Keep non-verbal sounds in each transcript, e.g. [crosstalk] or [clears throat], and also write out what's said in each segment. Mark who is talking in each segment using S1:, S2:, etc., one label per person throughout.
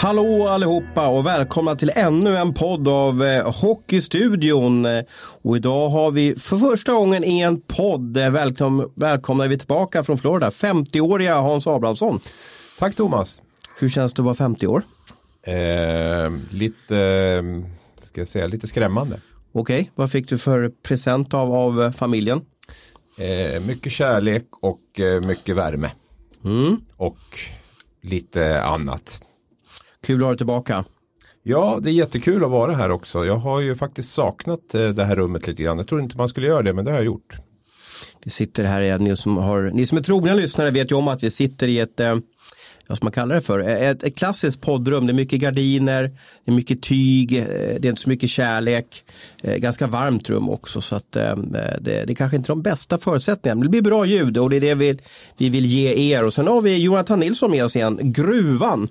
S1: Hallå allihopa och välkomna till ännu en podd av eh, Hockeystudion. Och idag har vi för första gången i en podd eh, välkom välkomnar vi tillbaka från Florida 50-åriga Hans Abrahamsson.
S2: Tack Thomas.
S1: Hur känns det att vara 50 år?
S2: Eh, lite, ska jag säga, lite skrämmande.
S1: Okej, okay. vad fick du för present av, av eh, familjen?
S2: Eh, mycket kärlek och eh, mycket värme.
S1: Mm.
S2: Och lite annat.
S1: Kul att ha dig tillbaka.
S2: Ja, det är jättekul att vara här också. Jag har ju faktiskt saknat eh, det här rummet lite grann. Jag tror inte man skulle göra det, men det har jag gjort.
S1: Vi sitter här igen, ni som, har, ni som är trogna lyssnare vet ju om att vi sitter i ett, eh, vad ska man kalla det för, ett, ett klassiskt poddrum. Det är mycket gardiner, det är mycket tyg, eh, det är inte så mycket kärlek. Ganska varmt rum också så att det, det är kanske inte de bästa förutsättningarna. Men det blir bra ljud och det är det vi, vi vill ge er. Och sen har vi Jonathan Nilsson med oss igen, Gruvan.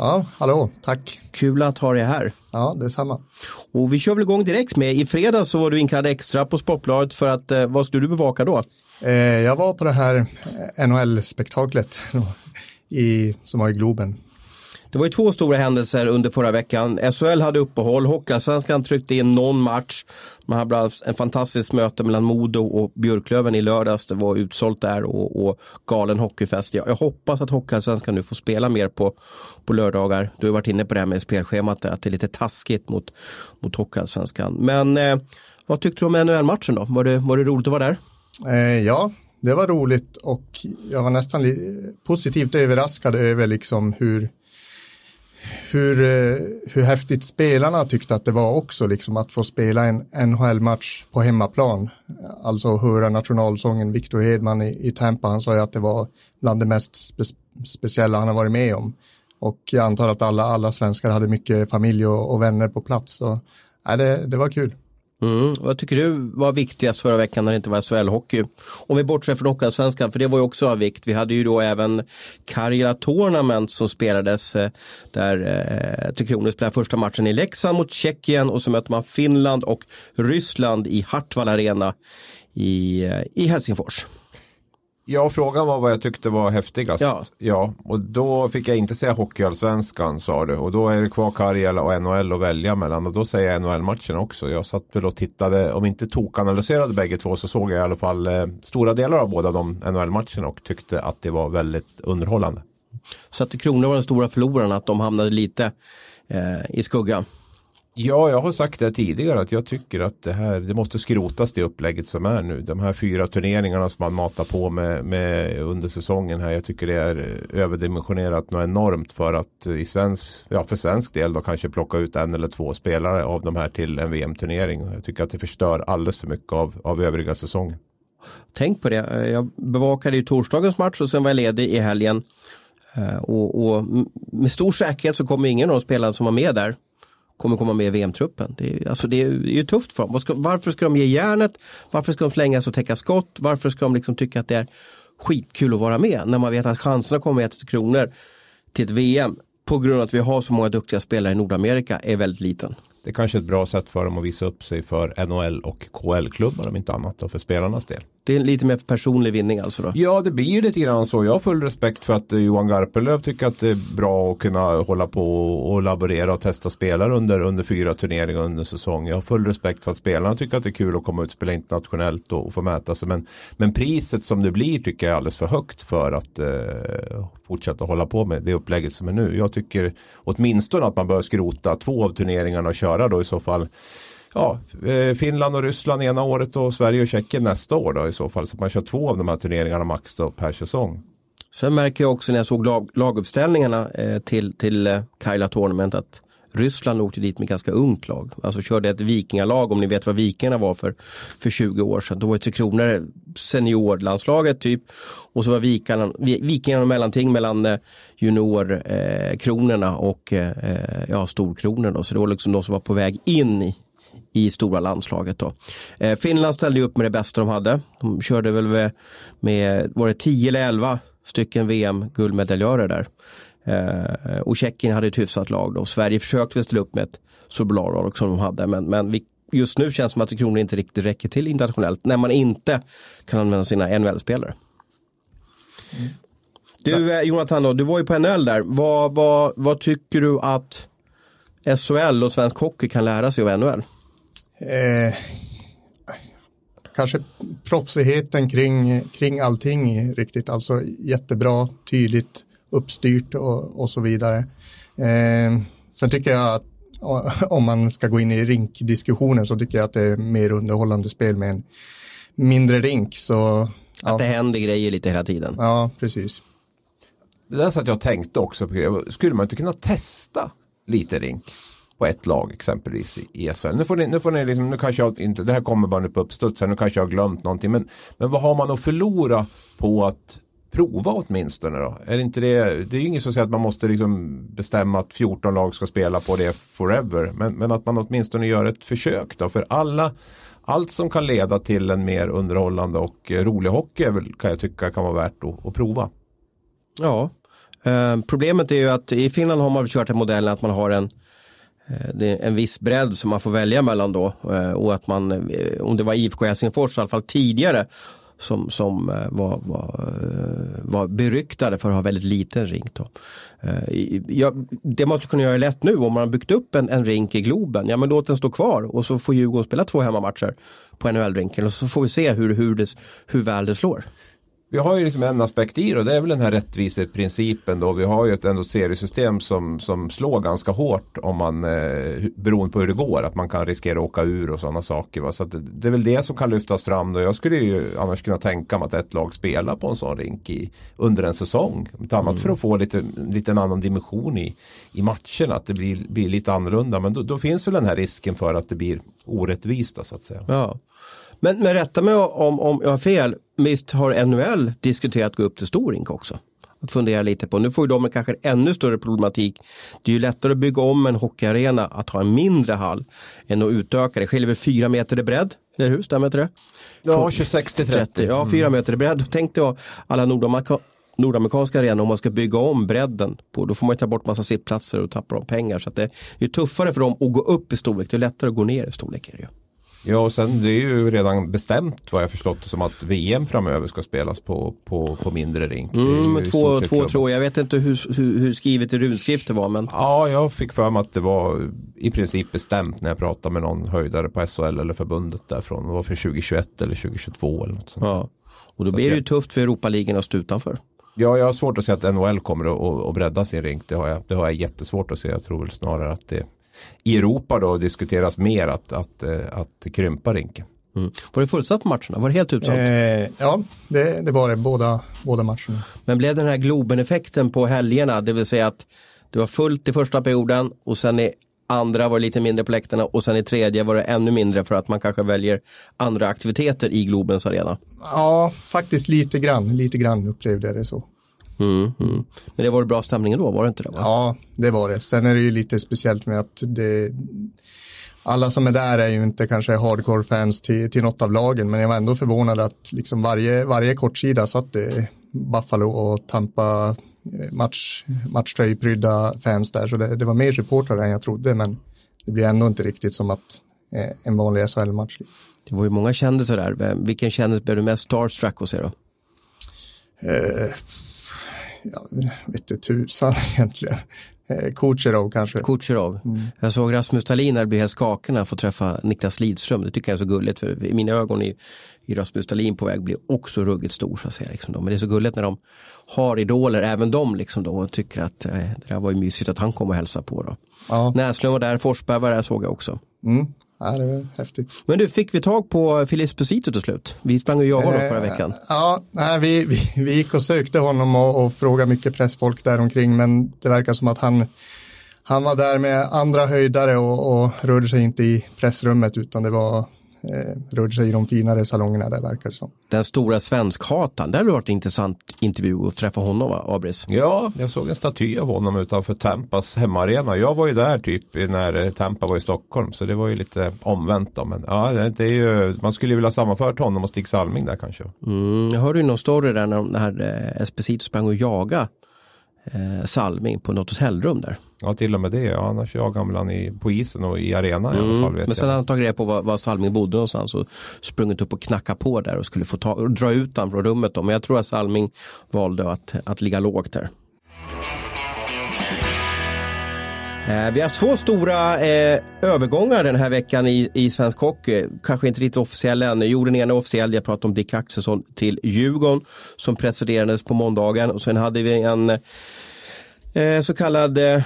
S3: Ja, hallå, tack.
S1: Kul att ha dig här.
S3: Ja, detsamma.
S1: Och vi kör väl igång direkt med, i fredags så var du inkallad extra på Sportbladet för att, eh, vad skulle du bevaka då?
S3: Eh, jag var på det här NHL-spektaklet [laughs] i, som var i Globen.
S1: Det var ju två stora händelser under förra veckan. SHL hade uppehåll, Hockeyallsvenskan tryckte in någon match. Man hade bland en fantastiskt möte mellan Modo och Björklöven i lördags. Det var utsålt där och, och galen hockeyfest. Jag, jag hoppas att Hockeyallsvenskan nu får spela mer på, på lördagar. Du har varit inne på det här med spelschemat, där, att det är lite taskigt mot, mot Hockeyallsvenskan. Men eh, vad tyckte du om NHL-matchen då? Var det, var det roligt att vara där?
S3: Eh, ja, det var roligt och jag var nästan positivt överraskad över liksom hur hur, eh, hur häftigt spelarna tyckte att det var också, liksom att få spela en NHL-match på hemmaplan. Alltså höra nationalsången Victor Hedman i, i Tampa, han sa ju att det var bland det mest spe, speciella han har varit med om. Och jag antar att alla, alla svenskar hade mycket familj och, och vänner på plats. Så, äh, det, det var kul.
S1: Mm. Vad tycker du var viktigast förra veckan när det inte var SHL-hockey? Om vi bortser från Hockeyallsvenskan, för det var ju också av vikt. Vi hade ju då även Karjala Tournament som spelades eh, där eh, Tre Kronor spelade första matchen i Leksand mot Tjeckien och så mötte man Finland och Ryssland i Hartwall Arena i, eh, i Helsingfors.
S2: Ja, frågan var vad jag tyckte var häftigast.
S1: Ja.
S2: ja, och då fick jag inte säga Hockeyallsvenskan sa du. Och då är det kvar Karjala och NHL att välja mellan. Och då säger jag NHL-matchen också. Jag satt väl och tittade, om inte tokanalyserade bägge två så såg jag i alla fall eh, stora delar av båda de NHL-matcherna och tyckte att det var väldigt underhållande.
S1: Så att Kronor var den stora förloraren, att de hamnade lite eh, i skugga.
S2: Ja, jag har sagt det tidigare att jag tycker att det här det måste skrotas det upplägget som är nu. De här fyra turneringarna som man matar på med, med under säsongen här. Jag tycker det är överdimensionerat något enormt för att i svensk, ja, för svensk del då kanske plocka ut en eller två spelare av de här till en VM-turnering. Jag tycker att det förstör alldeles för mycket av, av övriga säsongen.
S1: Tänk på det. Jag bevakade ju torsdagens match och sen var jag ledig i helgen. Eh, och, och med stor säkerhet så kommer ingen av de spelarna som var med där kommer komma med i VM-truppen. Det är, alltså det är, ju tufft för dem. Varför ska de ge järnet? Varför ska de slängas och täcka skott? Varför ska de liksom tycka att det är skitkul att vara med när man vet att chanserna kommer att kronor till ett VM på grund av att vi har så många duktiga spelare i Nordamerika är väldigt liten.
S2: Det är kanske är ett bra sätt för dem att visa upp sig för NHL och KL-klubbar om inte annat och för spelarnas del.
S1: Det är lite mer personlig vinning alltså då?
S2: Ja, det blir ju lite grann så. Jag har full respekt för att Johan Garpenlöv tycker att det är bra att kunna hålla på och laborera och testa spelare under, under fyra turneringar under säsong. Jag har full respekt för att spelarna tycker att det är kul att komma ut och spela internationellt och, och få mäta sig. Men, men priset som det blir tycker jag är alldeles för högt för att eh, fortsätta hålla på med det upplägget som är nu. Jag tycker åtminstone att man bör skrota två av turneringarna och köra då i så fall ja, eh, Finland och Ryssland ena året och Sverige och Tjeckien nästa år då i så fall. Så man kör två av de här turneringarna max då per säsong.
S1: Sen märker jag också när jag såg lag, laguppställningarna eh, till, till eh, Kaila Tournament att Ryssland åkte dit med ganska ungt lag. Alltså körde ett vikingalag om ni vet vad vikingarna var för, för 20 år sedan. Då var Tre Kronor seniorlandslaget typ. Och så var vikingarna, vikingarna mellanting mellan juniorkronorna eh, eh och eh, ja, storkronorna. Så det var liksom de som var på väg in i, i stora landslaget. Då. Eh, Finland ställde upp med det bästa de hade. De körde väl med, med var det 10 eller 11 stycken VM-guldmedaljörer där. Eh, och Tjeckien hade ett hyfsat lag då. Sverige försökte väl ställa upp med ett så bra lag som de hade men, men vi, just nu känns det som att kronor inte riktigt räcker till internationellt när man inte kan använda sina NHL-spelare. Mm. Du eh, Jonathan, då, du var ju på NHL där. Vad, vad, vad tycker du att SHL och svensk hockey kan lära sig av NHL?
S3: Eh, kanske proffsigheten kring, kring allting riktigt, alltså jättebra, tydligt, uppstyrt och, och så vidare. Eh, sen tycker jag att [laughs] om man ska gå in i rinkdiskussionen så tycker jag att det är mer underhållande spel med en mindre rink. Så,
S1: att det händer grejer lite hela tiden.
S3: Ja, precis.
S2: Det där så att jag tänkte också på. Skulle man inte kunna testa lite rink? på ett lag exempelvis i SHL. Nu får ni, nu får ni liksom, nu kanske jag inte, det här kommer bara nu på uppstuds, nu kanske jag har glömt någonting. Men, men vad har man att förlora på att prova åtminstone då? Är det, inte det, det är ju inget som säger att man måste liksom bestämma att 14 lag ska spela på det forever. Men, men att man åtminstone gör ett försök då. För alla, allt som kan leda till en mer underhållande och rolig hockey väl, kan jag tycka kan vara värt att, att prova.
S1: Ja, eh, problemet är ju att i Finland har man kört den modellen att man har en eh, det är en viss bredd som man får välja mellan då eh, och att man, eh, om det var IFK Helsingfors i alla fall tidigare som, som eh, var, var, eh, var beryktade för att ha väldigt liten rink. Då. Eh, ja, det måste kunna göra lätt nu om man har byggt upp en, en rink i Globen. Ja men låt den stå kvar och så får Djurgården spela två hemmamatcher på NHL-rinken och så får vi se hur, hur, det, hur väl det slår.
S2: Vi har ju liksom en aspekt i det och det är väl den här rättviseprincipen då. Vi har ju ett ändå seriesystem som, som slår ganska hårt om man eh, beroende på hur det går. Att man kan riskera att åka ur och sådana saker. Va? Så det, det, är väl det som kan lyftas fram. Då. Jag skulle ju annars kunna tänka mig att ett lag spelar på en sån rink i, under en säsong. Ett annat mm. för att få lite, lite en annan dimension i, i matcherna. Att det blir, blir lite annorlunda. Men då, då finns väl den här risken för att det blir orättvist då, så att säga.
S1: Ja. Men, men rätta mig om, om jag har fel, visst har NHL diskuterat att gå upp till stor rink också? Att fundera lite på. Nu får ju de en kanske ännu större problematik. Det är ju lättare att bygga om en hockeyarena att ha en mindre hall än att utöka det. skiljer väl fyra meter i bredd, eller hur? Stämmer inte det?
S2: Ja, 26 till 30.
S1: Ja, fyra mm. meter i bredd. Tänk dig alla nordamerika nordamerikanska arenor om man ska bygga om bredden. På, då får man ta bort massa sittplatser och tappa de pengar. Så det är tuffare för dem att gå upp i storlek. Det är lättare att gå ner i storlek. Är det ju.
S2: Ja och sen det är ju redan bestämt vad jag förstått som att VM framöver ska spelas på, på, på mindre rink.
S1: Mm, två, två tror jag. vet inte hur, hur, hur skrivet i runskrift det var. Men...
S2: Ja, jag fick för mig att det var i princip bestämt när jag pratade med någon höjdare på SHL eller förbundet därifrån. Det var för 2021 eller 2022 eller något sånt.
S1: Ja. Och då Så blir det ju tufft för Europaligan att stå utanför.
S2: Ja, jag har svårt att se att NHL kommer att, att bredda sin rink. Det har, jag, det har jag jättesvårt att se. Jag tror väl snarare att det i Europa då diskuteras mer att, att, eh, att krympa rinken.
S1: Mm. Var det fullsatt matcherna? Var det helt utsålt?
S3: Eh, ja, det, det var det, båda, båda matcherna.
S1: Men blev den här Globen-effekten på helgerna, det vill säga att det var fullt i första perioden och sen i andra var det lite mindre på läktarna och sen i tredje var det ännu mindre för att man kanske väljer andra aktiviteter i Globens arena?
S3: Ja, faktiskt lite grann, lite grann upplevde jag det så.
S1: Mm, mm. Men det var bra stämning då, var det inte det? Va?
S3: Ja, det var det. Sen är det ju lite speciellt med att det, alla som är där är ju inte kanske hardcore-fans till, till något av lagen, men jag var ändå förvånad att liksom varje, varje kortsida satt det Buffalo och Tampa eh, match, matchtröjprydda fans där, så det, det var mer supportrar än jag trodde, men det blir ändå inte riktigt som att eh, en vanlig SHL-match.
S1: Det var ju många kändisar där. Vilken kändis blev du mest starstruck hos er då?
S3: Eh, jag vet inte tusan [laughs] egentligen. Eh, Kucherov kanske.
S1: Kucherov. Mm. Jag såg Rasmus Dahlin när det blev helt skakig när han får träffa Niklas Lidström. Det tycker jag är så gulligt för i mina ögon är, är Rasmus Dahlin på väg att bli också ruggigt stor. Så att säga, liksom. Men det är så gulligt när de har idoler, även de liksom då, och tycker att eh, det där var ju mysigt att han kom och hälsade på. Då. Ja. Näslund var där, Forsberg var där såg jag också.
S3: Mm. Ja, det var häftigt.
S1: Men du, fick vi tag på Filip Esposito till slut? Vi sprang och jagade honom förra veckan.
S3: Ja, nej, vi, vi, vi gick och sökte honom och, och frågade mycket pressfolk där omkring men det verkar som att han, han var där med andra höjdare och, och rörde sig inte i pressrummet utan det var eh, rörde sig i de finare salongerna där verkar det som.
S1: Den stora svenskhatan, där har det varit en intressant intervju att träffa honom va, Abris?
S2: Ja, jag såg en staty av honom utanför Tampas hemmaarena. Jag var ju där typ när Tampa var i Stockholm så det var ju lite omvänt då. Men ja, det är ju, man skulle ju vilja sammanfört honom och Stig Salming där kanske.
S1: Mm, jag hörde ju någon story där när, när eh, Esposito sprang och jaga eh, Salming på något hotellrum där.
S2: Ja till och med det, ja, annars jagar han i, på isen och i arenan mm. i alla mm, fall.
S1: Men sen
S2: har
S1: han tagit reda på var, var Salming bodde någonstans och sprungit upp och knackat på där och skulle få ta, dra ut honom från rummet. Då. Men jag tror att Salming valde att, att ligga lågt där. Eh, vi har haft två stora eh, övergångar den här veckan i, i svensk hockey. Kanske inte riktigt officiella ännu. Jo, den ena officiell. Jag pratade om Dick Axelsson till Djurgården som presenterades på måndagen. Och sen hade vi en eh, så kallad eh,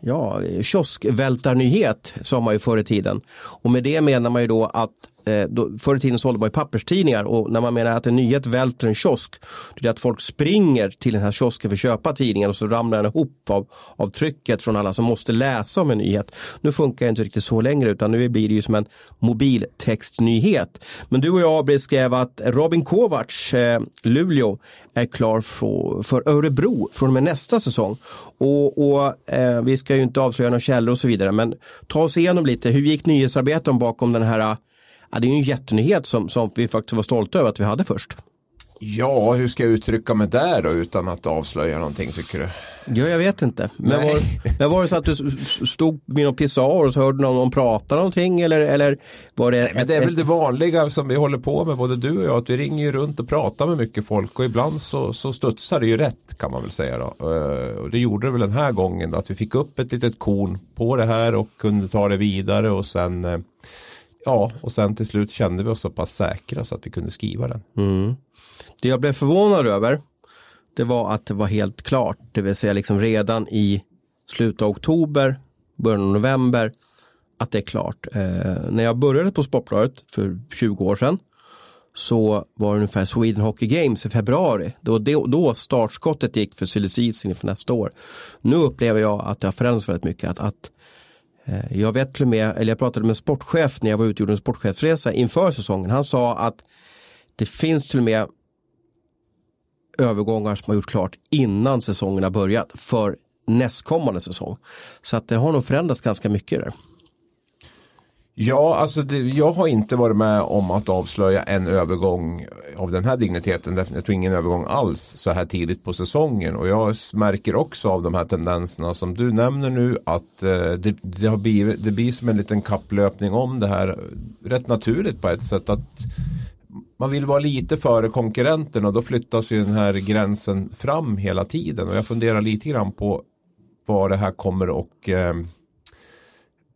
S1: ja, kioskvältarnyhet sa man ju förr i tiden. Och med det menar man ju då att eh, då, förr i tiden sålde man ju papperstidningar och när man menar att en nyhet välter en kiosk, det är att folk springer till den här kiosken för att köpa tidningen och så ramlar den ihop av, av trycket från alla som måste läsa om en nyhet. Nu funkar det inte riktigt så längre utan nu blir det ju som en mobiltextnyhet. Men du och jag beskrev att Robin Kovacs, eh, Luleå, är klar för, för Örebro från och med nästa säsong. Och, och eh, Vi ska ju inte avslöja några källor och så vidare men ta oss igenom lite, hur gick nyhetsarbetet bakom den här ja, det är ju en jättenyhet som, som vi faktiskt var stolta över att vi hade först.
S2: Ja, hur ska jag uttrycka mig där då utan att avslöja någonting tycker du?
S1: Ja, jag vet inte. Men var, men var det så att du stod vid någon pissoar och så hörde någon, någon prata någonting eller, eller var det?
S2: Nej, men det är väl det vanliga som vi håller på med både du och jag. Att vi ringer ju runt och pratar med mycket folk och ibland så, så studsar det ju rätt kan man väl säga. Då. Eh, och det gjorde det väl den här gången då, att vi fick upp ett litet korn på det här och kunde ta det vidare och sen eh, Ja, och sen till slut kände vi oss så pass säkra så att vi kunde skriva den.
S1: Mm. Det jag blev förvånad över det var att det var helt klart, det vill säga liksom redan i slutet av oktober, början av november, att det är klart. Eh, när jag började på Sportbladet för 20 år sedan så var det ungefär Sweden Hockey Games i februari. Det var då, då startskottet gick för silly inför nästa år. Nu upplever jag att det har förändrats väldigt mycket. Att, att Eh, jag vet till och med, eller jag pratade med en sportchef när jag var ute och gjorde en sportchefsresa inför säsongen. Han sa att det finns till och med övergångar som har gjorts klart innan säsongen har börjat för nästkommande säsong. Så att det har nog förändrats ganska mycket där.
S2: Ja, alltså det, jag har inte varit med om att avslöja en övergång av den här digniteten. Jag tror ingen övergång alls så här tidigt på säsongen. Och jag märker också av de här tendenserna som du nämner nu att eh, det, det, har blivit, det blir som en liten kapplöpning om det här. Eh, rätt naturligt på ett sätt att man vill vara lite före konkurrenten och då flyttas ju den här gränsen fram hela tiden. Och jag funderar lite grann på vad det här kommer och eh,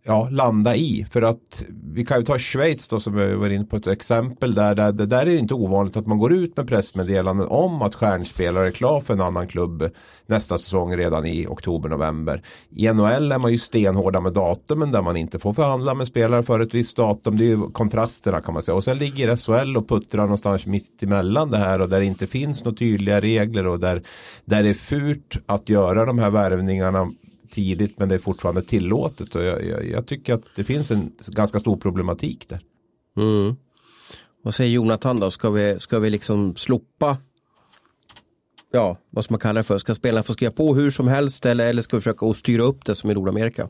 S2: ja, landa i. För att vi kan ju ta Schweiz då som vi var inne på ett exempel där, där det där är det inte ovanligt att man går ut med pressmeddelanden om att stjärnspelare är klar för en annan klubb nästa säsong redan i oktober-november. I NHL är man ju stenhårda med datumen där man inte får förhandla med spelare för ett visst datum. Det är ju kontrasterna kan man säga. Och sen ligger SHL och puttrar någonstans mitt emellan det här och där det inte finns några tydliga regler och där, där det är fult att göra de här värvningarna tidigt men det är fortfarande tillåtet. Och jag, jag, jag tycker att det finns en ganska stor problematik där.
S1: Mm. Vad säger Jonathan då? Ska vi, ska vi liksom slopa ja, vad ska man kalla det för? Ska spelarna få skriva på hur som helst eller, eller ska vi försöka styra upp det som i Nordamerika?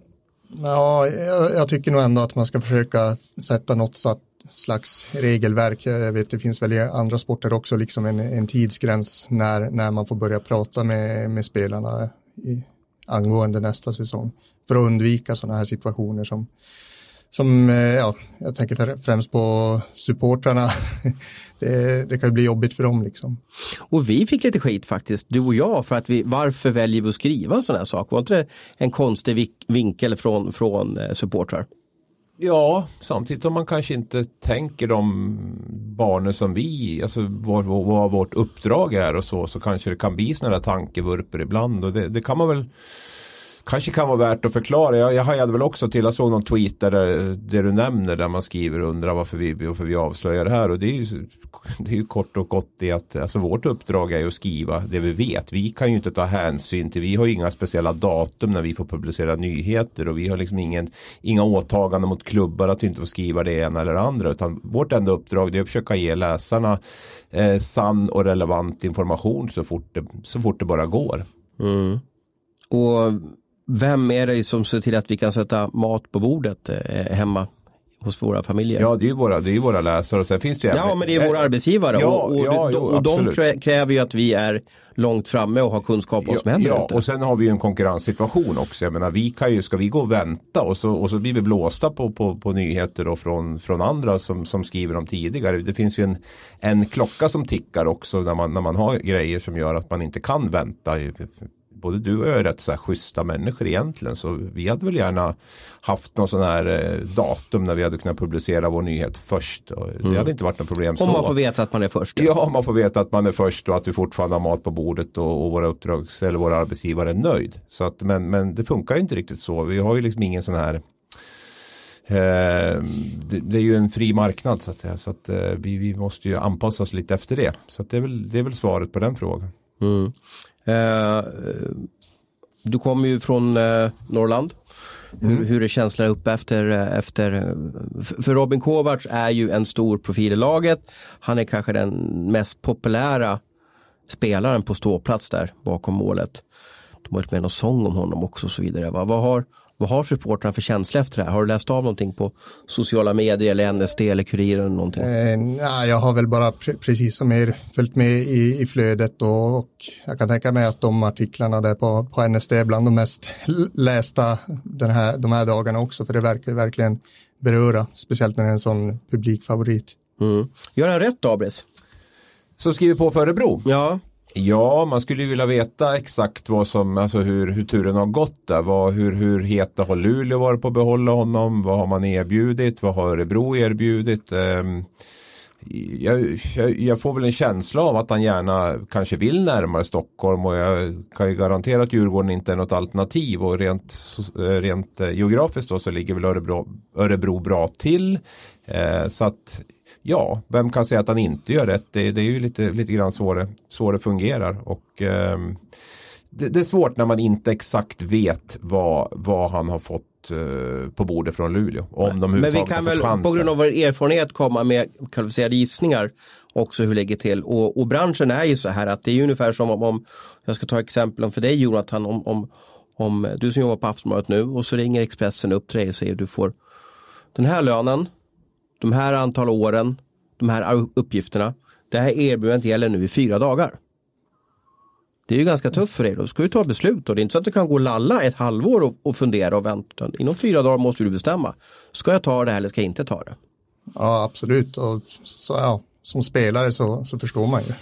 S3: Ja, jag, jag, tycker nog ändå att man ska försöka sätta något slags regelverk. Jag vet det finns väl i andra sporter också liksom en, en tidsgräns när, när man får börja prata med, med spelarna i, angående nästa säsong. För att undvika sådana här situationer som, som eh, ja, jag tänker främst på supportrarna. [laughs] Det, det kan bli jobbigt för dem liksom.
S1: Och vi fick lite skit faktiskt, du och jag, för att vi, varför väljer vi att skriva en sån här sak? Var inte det en konstig vinkel från, från eh, supportrar?
S2: Ja, samtidigt som man kanske inte tänker de barnen som vi, alltså vad, vad vårt uppdrag är och så, så kanske det kan bli sådana där tankevurper ibland och det, det kan man väl kanske kan vara värt att förklara. Jag, jag hajade väl också till, jag såg någon tweet där det du nämner där man skriver och undrar varför vi, varför vi avslöjar det här och det är ju, [laughs] det är ju kort och gott det att alltså vårt uppdrag är att skriva det vi vet. Vi kan ju inte ta hänsyn till, vi har ju inga speciella datum när vi får publicera nyheter och vi har liksom ingen, inga åtaganden mot klubbar att vi inte får skriva det ena eller andra utan vårt enda uppdrag är att försöka ge läsarna eh, sann och relevant information så fort det, så fort det bara går.
S1: Mm. Och vem är det som ser till att vi kan sätta mat på bordet eh, hemma hos våra familjer.
S2: Ja, det är ju våra, det är våra läsare och sen finns det ju
S1: Ja, men det är våra arbetsgivare
S2: Ja,
S1: och, och,
S2: ja,
S1: de,
S2: jo,
S1: och de kräver ju att vi är långt framme och har kunskap om vad som händer
S2: ja, och sen har vi ju en konkurrenssituation också. Jag menar, vi kan ju, ska vi gå och vänta och så, och så blir vi blåsta på, på, på nyheter då från, från andra som, som skriver om tidigare. Det finns ju en, en klocka som tickar också när man, när man har grejer som gör att man inte kan vänta. Både du och jag är rätt så här schyssta människor egentligen så vi hade väl gärna haft någon sån här eh, datum när vi hade kunnat publicera vår nyhet först. Det hade inte varit något problem
S1: Om
S2: så.
S1: Mm. man får veta att man är först.
S2: Ja, man får veta att man är först och att vi fortfarande har mat på bordet och, och våra uppdrags eller våra arbetsgivare är nöjd. Så att, men, men det funkar ju inte riktigt så. Vi har ju liksom ingen sån här eh, det, det är ju en fri marknad så att säga. Så att eh, vi, vi måste ju anpassa oss lite efter det. Så det, är väl, det är väl svaret på den frågan.
S1: Mm. Eh, du kommer ju från eh, Norrland. Hur, hur är känslan uppe efter, eh, efter för Robin Kovacs är ju en stor profil i laget. Han är kanske den mest populära spelaren på ståplats där bakom målet. De har varit med någon sång om honom också och så vidare. Va? Vad har, vad har supportrarna för känsla efter det här? Har du läst av någonting på sociala medier eller NSD eller Kuriren eller någonting?
S3: Eh, nej, jag har väl bara pre- precis som er följt med i, i flödet och, och jag kan tänka mig att de artiklarna där på, på NSD är bland de mest lästa den här, de här dagarna också, för det verkar verkligen beröra, speciellt när det är en sån publikfavorit.
S1: Mm. Gör han rätt Abris?
S2: Så skriver på för Örebro.
S1: Ja,
S2: Ja, man skulle ju vilja veta exakt vad som, alltså hur, hur turen har gått där. Vad, hur, hur heta har Luleå varit på att behålla honom? Vad har man erbjudit? Vad har Örebro erbjudit? Ehm, jag, jag, jag får väl en känsla av att han gärna kanske vill närmare Stockholm och jag kan ju garantera att Djurgården inte är något alternativ och rent, eh, rent eh, geografiskt då så ligger väl Örebro, Örebro bra till. Eh, så att ja, vem kan säga att han inte gör rätt? Det, det är ju lite, lite grann så det, så det fungerar och ehm, det, det är svårt när man inte exakt vet vad, vad han har fått eh, på bordet från Luleå. Om de
S1: Men vi kan väl
S2: chansen.
S1: på grund av vår erfarenhet komma med kvalificerade gissningar också hur det ligger till. Och, och branschen är ju så här att det är ungefär som om, om jag ska ta exempel om för dig Jonathan, om, om, om du som jobbar på Aftonbladet nu och så ringer Expressen upp till dig och säger du får den här lönen, de här antal åren, de här uppgifterna. Det här erbjudandet gäller nu i fyra dagar. Det är ju ganska tufft för dig. Då ska du ta beslut och det är inte så att du kan gå och lalla ett halvår och, och fundera och vänta. Inom fyra dagar måste du bestämma. Ska jag ta det här eller ska jag inte ta det?
S3: Ja, absolut. Och så, ja, som spelare så, så förstår man ju.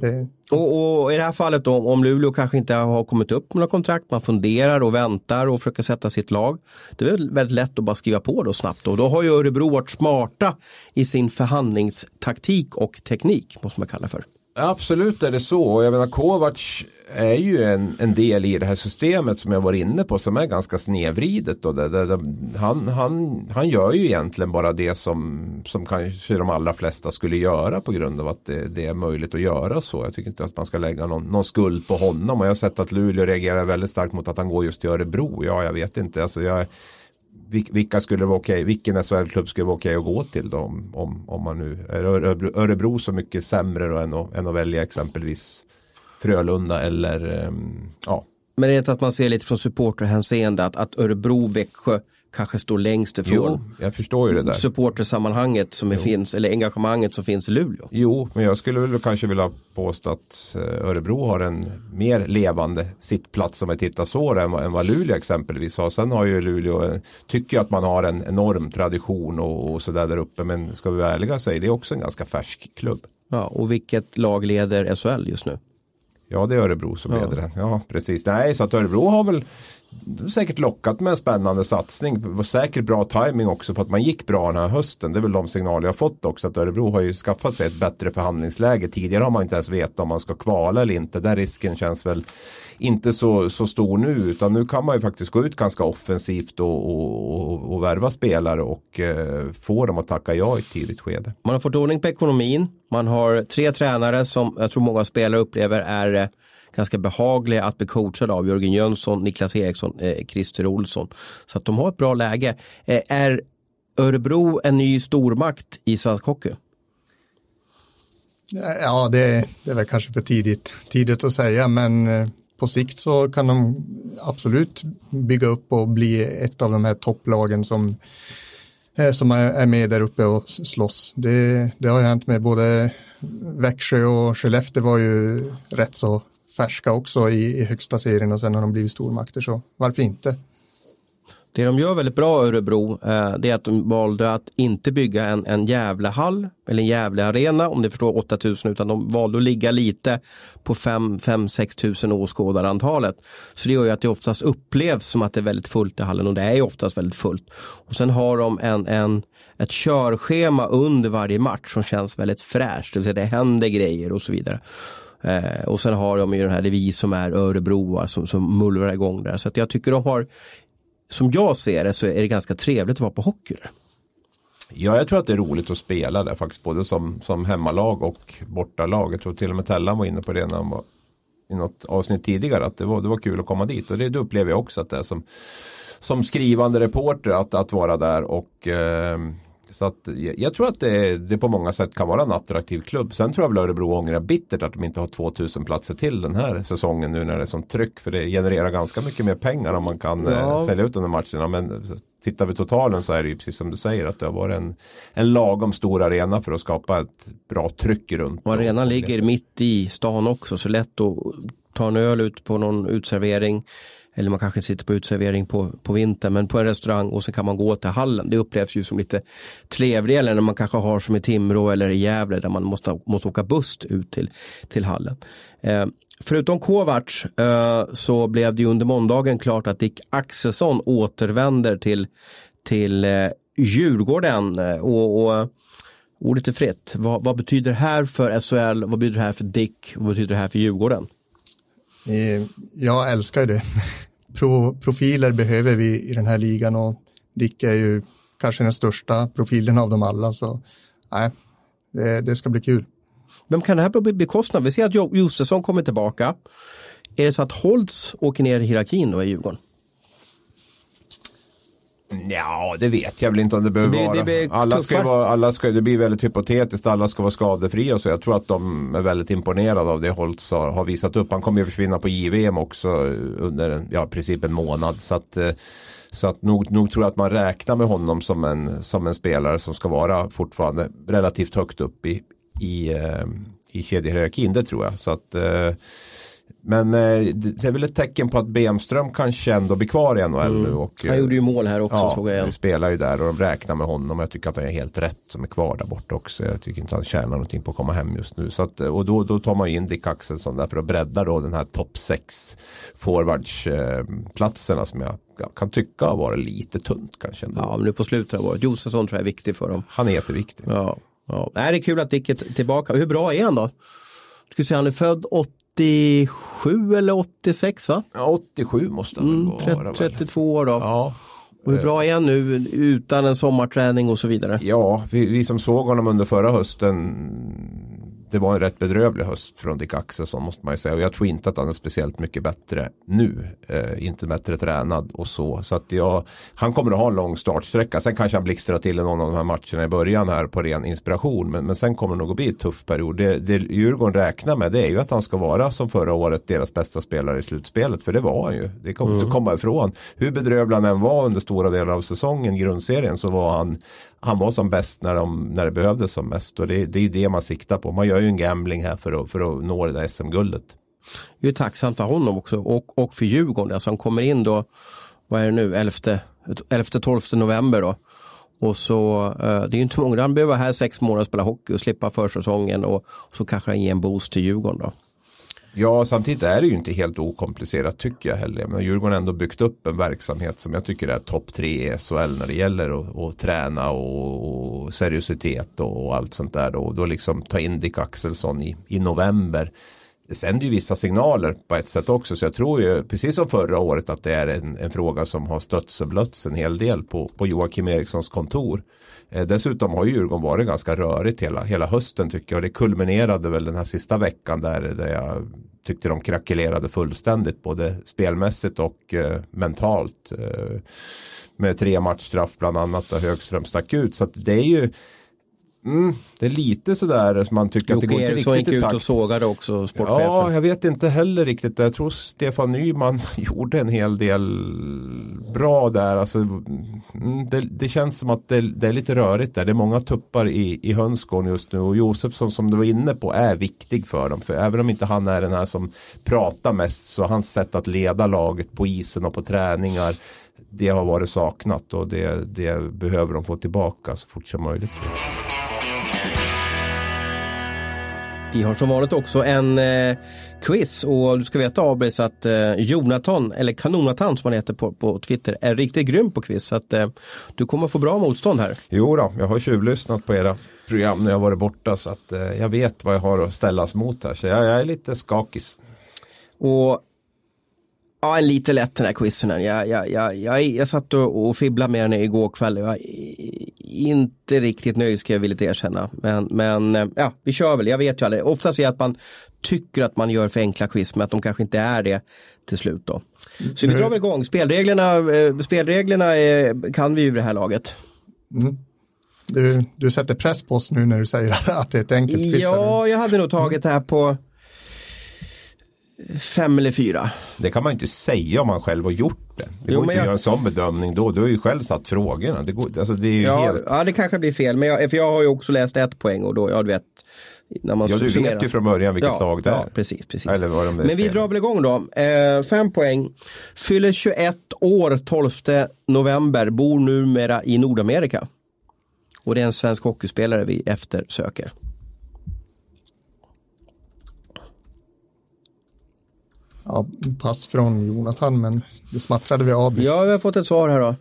S3: Det,
S1: Och, och i det här fallet då, om Luleå kanske inte har kommit upp med något kontrakt, man funderar och väntar och försöker sätta sitt lag. Det är väl väldigt lätt att bara skriva på då snabbt. Och då har ju Örebro varit smarta i sin förhandlingstaktik och teknik, måste man kalla för.
S2: Absolut är det så. Och jag menar Kovacs är ju en, en del i det här systemet som jag var inne på som är ganska snedvridet. Då. Det, det, det, han, han, han gör ju egentligen bara det som, som kanske de allra flesta skulle göra på grund av att det, det är möjligt att göra så. Jag tycker inte att man ska lägga någon, någon skuld på honom. Och jag har sett att Luleå reagerar väldigt starkt mot att han går just till Örebro. Ja, jag vet inte. Alltså jag, vilka skulle vara okej, vilken SHL-klubb skulle vara okej att gå till då om, om, om man nu är Örebro, så mycket sämre då än, att, än att välja exempelvis Frölunda eller ehm, ja.
S1: Men det är att man ser lite från supporterhänseende att, att Örebro, Växjö kanske står längst
S2: Jo,
S1: ifrån
S2: jag förstår ju det där.
S1: supportersammanhanget som är finns, eller engagemanget som finns i Luleå.
S2: Jo, men jag skulle väl kanske vilja påstå att eh, Örebro har en mer levande sittplats om jag tittar så än, vad- än vad Luleå exempelvis har. Sen har ju Luleå, eh, tycker jag att man har en enorm tradition och, och sådär där uppe. Men ska vi vara ärliga så är det också en ganska färsk klubb.
S1: Ja, och vilket lag leder SHL just nu?
S2: Ja, det är Örebro som leder den. Ja, precis. Nej, så att Örebro har väl säkert lockat med en spännande satsning. Det var säkert bra timing också på att man gick bra den här hösten. Det är väl de signaler jag har fått också. Att Örebro har ju skaffat sig ett bättre förhandlingsläge. Tidigare har man inte ens vetat om man ska kvala eller inte. Den risken känns väl inte så, så stor nu. Utan nu kan man ju faktiskt gå ut ganska offensivt och, och, och, och värva spelare och eh, få dem att tacka ja i ett tidigt skede.
S1: Man har fått ordning på ekonomin. Man har tre tränare som jag tror många spelare upplever är eh, ganska behagliga att bli coachade av. Jörgen Jönsson, Niklas Eriksson, eh, Christer Olsson. Så att de har ett bra läge. Eh, är Örebro en ny stormakt i svensk hockey?
S3: Ja, det, det är väl kanske för tidigt, tidigt att säga, men eh, på sikt så kan de absolut bygga upp och bli ett av de här topplagen som eh, som är, är med där uppe och slåss. Det, det har ju hänt med både Växjö och Skellefteå var ju rätt så färska också i, i högsta serien och sen har de blivit stormakter så varför inte?
S1: Det de gör väldigt bra Örebro eh, det är att de valde att inte bygga en, en jävla hall eller en jävla arena om ni förstår 8000 utan de valde att ligga lite på 5-6 tusen åskådarantalet. Så det gör ju att det oftast upplevs som att det är väldigt fullt i hallen och det är ju oftast väldigt fullt. Och sen har de en, en ett körschema under varje match som känns väldigt fräscht. Det vill säga det händer grejer och så vidare. Eh, och sen har de ju den här, det vi som är Örebroar som, som mullrar igång där. Så att jag tycker de har som jag ser det så är det ganska trevligt att vara på hockey.
S2: Ja, jag tror att det är roligt att spela där faktiskt. Både som, som hemmalag och bortalag. Jag tror till och med Tellan var inne på det när han var i något avsnitt tidigare. Att det var, det var kul att komma dit. Och det, det upplever jag också att det är som, som skrivande reporter att, att vara där. Och eh, så att, jag tror att det, det, på många sätt kan vara en attraktiv klubb. Sen tror jag väl Örebro ångrar bittert att de inte har 2000 platser till den här säsongen nu när det är sånt tryck. För det genererar ganska mycket mer pengar om man kan ja. eh, sälja ut de här matcherna. Men tittar vi totalen så är det ju precis som du säger att det har varit en, en lagom stor arena för att skapa ett bra tryck runt.
S1: Och arenan ligger mitt i stan också så lätt att ta en öl ut på någon utservering eller man kanske sitter på utservering på, på vintern men på en restaurang och så kan man gå till hallen. Det upplevs ju som lite trevligare när man kanske har som i Timrå eller i Gävle där man måste, måste åka buss ut till, till hallen. Eh, förutom Kovacs eh, så blev det ju under måndagen klart att Dick Axelsson återvänder till, till eh, Djurgården eh, och, och eh, ordet är fritt. Vad, vad, betyder det här för SHL? Vad betyder det här för Dick? Vad betyder det här för Djurgården?
S3: Eh, jag älskar ju det. Pro, profiler behöver vi i den här ligan och Dick är ju kanske den största profilen av dem alla. Så nej, det, det ska bli kul.
S1: Vem kan det här bli bekostnad? Vi ser att Josefsson kommer tillbaka. Är det så att Holtz åker ner i hierarkin då i Djurgården?
S2: Ja, det vet jag väl inte om det behöver det, vara. Det, alla ska vara alla ska, det blir väldigt hypotetiskt, alla ska vara skadefria så jag tror att de är väldigt imponerade av det Holtz har, har visat upp. Han kommer ju försvinna på JVM också under ja, i princip en månad. Så att, eh, så att nog, nog tror jag att man räknar med honom som en, som en spelare som ska vara fortfarande relativt högt upp i, i, eh, i kedjehierarkin, det tror jag. Så att eh, men eh, det är väl ett tecken på att Bemström kanske ändå blir kvar i NHL mm. nu. Och,
S1: han gjorde ju mål här också
S2: ja,
S1: såg jag igen.
S2: spelar ju där och de räknar med honom. Jag tycker att han är helt rätt som är kvar där borta också. Jag tycker inte han tjänar någonting på att komma hem just nu. Så att, och då, då tar man in Dick Axelsson där för att bredda då den här topp 6 forwardsplatserna som jag ja, kan tycka har varit lite tunt kanske. Ändå.
S1: Ja, men nu på slutet har varit. Josefsson tror jag är viktig för dem.
S2: Han är jätteviktig.
S1: Ja, ja. Nej, det är kul att Dick är tillbaka. Hur bra är han då? Ska säga, han är född 87 eller 86 va?
S2: Ja, 87 måste han mm,
S1: vara. 32 år då. Ja. Och hur bra är han nu utan en sommarträning och så vidare?
S2: Ja, vi, vi som såg honom under förra hösten det var en rätt bedrövlig höst från Dick Axelsson måste man ju säga. Och jag tror inte att han är speciellt mycket bättre nu. Eh, inte bättre tränad och så. Så att jag, han kommer att ha en lång startsträcka. Sen kanske han blixtrar till i någon av de här matcherna i början här på ren inspiration. Men, men sen kommer det nog att bli en tuff period. Det, det Djurgården räknar med det är ju att han ska vara som förra året deras bästa spelare i slutspelet. För det var han ju. Det kommer mm. inte komma ifrån. Hur bedrövlig han än var under stora delar av säsongen, grundserien, så var han han var som bäst när, de, när det behövdes som mest. Och det, det är ju det man siktar på. Man gör ju en gambling här för att, för att nå det där SM-guldet.
S1: Det är tacksamt för honom också och, och för Djurgården. Alltså han kommer in då, vad är det nu, 11-12 november då. Och så, eh, det är ju inte många, han behöver vara här sex månader och spela hockey och slippa försäsongen och, och så kanske han ger en boost till Djurgården då.
S2: Ja, samtidigt är det ju inte helt okomplicerat tycker jag heller. Men Djurgården har ändå byggt upp en verksamhet som jag tycker är topp tre i SHL när det gäller att, att träna och, och seriositet och, och, allt sånt där. Och då liksom ta in Dick Axelsson i, i november. Det sänder ju vissa signaler på ett sätt också. Så jag tror ju, precis som förra året, att det är en, en fråga som har stötts och blötts en hel del på, på Joakim Erikssons kontor. Eh, dessutom har Djurgården varit ganska rörigt hela, hela hösten tycker jag. Det kulminerade väl den här sista veckan där, där jag tyckte de krackelerade fullständigt både spelmässigt och eh, mentalt. Eh, med tre matchstraff bland annat där Högström stack ut. Så det är ju Mm, det är lite sådär som man tycker att det går inte riktigt
S1: gick
S2: i
S1: ut
S2: takt.
S1: och sågade också sportchefen.
S2: Ja, jag vet inte heller riktigt. Jag tror Stefan Nyman [laughs] gjorde en hel del bra där. Alltså, mm, det, det känns som att det, det är lite rörigt där. Det är många tuppar i, i hönsgården just nu. Och Josefsson som du var inne på är viktig för dem. För även om inte han är den här som pratar mest så hans sätt att leda laget på isen och på träningar det har varit saknat och det, det behöver de få tillbaka så fort som möjligt.
S1: Vi har som vanligt också en eh, quiz och du ska veta Abris att eh, Jonathan, eller Kanonatan som han heter på, på Twitter, är riktigt grym på quiz. Så att eh, du kommer få bra motstånd här.
S2: Jo då, jag har tjuvlyssnat på era program när jag varit borta så att eh, jag vet vad jag har att ställas mot här. Så jag, jag är lite skakis.
S1: Och Ja, lite lätt den här quizen. Jag, jag, jag, jag, jag satt och, och fibblade med den igår kväll. Jag är inte riktigt nöjd ska jag villigt erkänna. Men, men eh, ja, vi kör väl. Jag vet ju aldrig. Oftast är det att man tycker att man gör för enkla quiz men att de kanske inte är det till slut då. Så vi drar väl igång. Spelreglerna, eh, spelreglerna är, kan vi ju det här laget.
S3: Mm. Du, du sätter press på oss nu när du säger [laughs] att det är ett enkelt quiz.
S1: Ja, jag hade nog tagit det här på fem eller fyra.
S2: Det kan man inte säga om man själv har gjort det. Det
S1: Jo,
S2: går inte
S1: jag-
S2: att göra en sån bedömning då. Du har ju själv satt frågorna. Det, går, alltså det är ju
S1: Ja,
S2: helt...
S1: ja, det kanske blir fel. Men jag, för jag har ju också läst ett poäng och då, ja du vet. När man
S2: Ja, du
S1: summerar.
S2: vet ju från början vilket
S1: ja,
S2: lag det
S1: ja,
S2: är.
S1: precis, precis.
S2: Eller vad de
S1: Men vi drar väl igång då. Eh, fem poäng. Fyller 21 år 12 november. Bor numera i Nordamerika. Och det är en svensk hockeyspelare vi eftersöker.
S3: Ja, pass från Jonathan, men det smattrade vid Abris.
S1: Ja, vi har fått ett svar här då.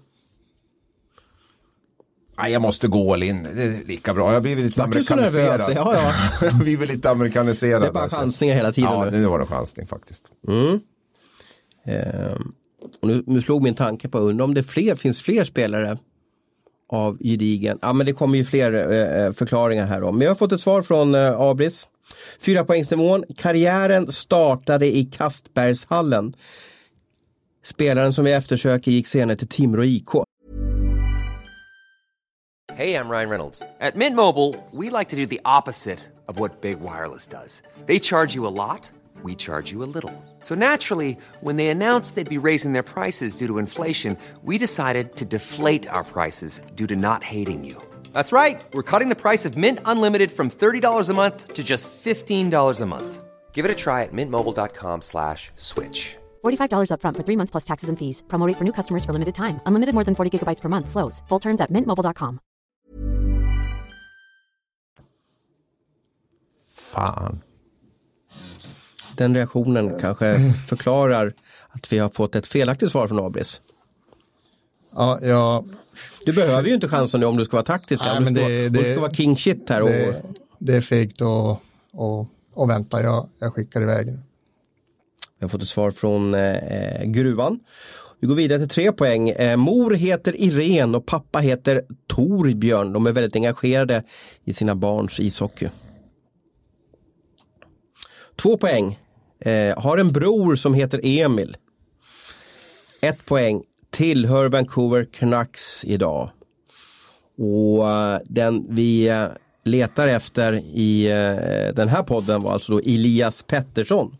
S2: Nej, jag måste gå all in. Det är lika bra. Jag blivit lite
S1: nervös?
S2: amerikaniserad.
S1: Ja, ja. [laughs]
S2: jag blivit lite amerikaniserad.
S1: Det är bara chansningar hela tiden
S2: Ja,
S1: nu.
S2: det var en chansning faktiskt.
S1: Ehm, och nu, nu slog min tanke på, undra om det fler, finns fler spelare av gedigen. Ja men det kommer ju fler eh, förklaringar här då. Men jag har fått ett svar från eh, Abris. Fyra poängsnivån. Karriären startade i Kastbergshallen. Spelaren som vi eftersöker gick senare till Timrå IK.
S4: Hej, jag Ryan Reynolds. På Midmobile vill like vi göra opposite of vad Big Wireless gör. De tar you a lot, we charge you a little. So naturally, when they announced they'd be raising their prices due to inflation, we decided to deflate our prices due to not hating you. That's right. We're cutting the price of Mint Unlimited from $30 a month to just $15 a month. Give it a try at mintmobile.com slash switch.
S5: $45 upfront for three months plus taxes and fees. Promo rate for new customers for limited time. Unlimited more than 40 gigabytes per month. Slows. Full terms at mintmobile.com.
S2: Fan.
S1: Den reaktionen kanske förklarar att vi har fått ett felaktigt svar från Abris.
S3: Ja, ja,
S1: Du behöver ju inte chansen nu om du ska vara taktisk.
S3: Nej,
S1: om, du
S3: men
S1: ska,
S3: det-
S1: vara- om du
S3: det-
S1: ska vara king shit här. Och,
S3: det, det är fegt att och, och vänta. Jag, jag skickar iväg nu.
S1: Vi har fått ett svar från eh, Gruvan. Vi går vidare till tre poäng. Eh, mor heter Irene och pappa heter Torbjörn. De är väldigt engagerade i sina barns ishockey. Två poäng. Eh, har en bror som heter Emil. Ett poäng. Tillhör Vancouver Canucks idag. Och eh, den vi eh, letar efter i eh, den här podden var alltså då Elias Pettersson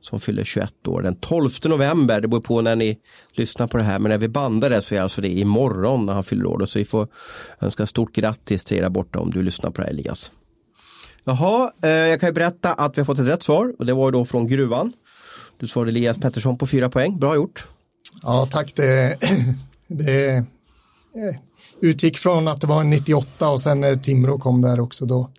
S1: som fyller 21 år den 12 november. Det beror på när ni lyssnar på det här men när vi bandar det så är alltså det imorgon när han fyller år. Så vi får önska stort grattis till er där borta om du lyssnar på det här Elias. Jaha, jag kan ju berätta att vi har fått ett rätt svar och det var ju då från Gruvan. Du svarade Elias Pettersson på fyra poäng, bra gjort.
S3: Ja, tack. Det, [clears throat] det eh, utgick från att det var en 98 och sen när Timrå kom där också då.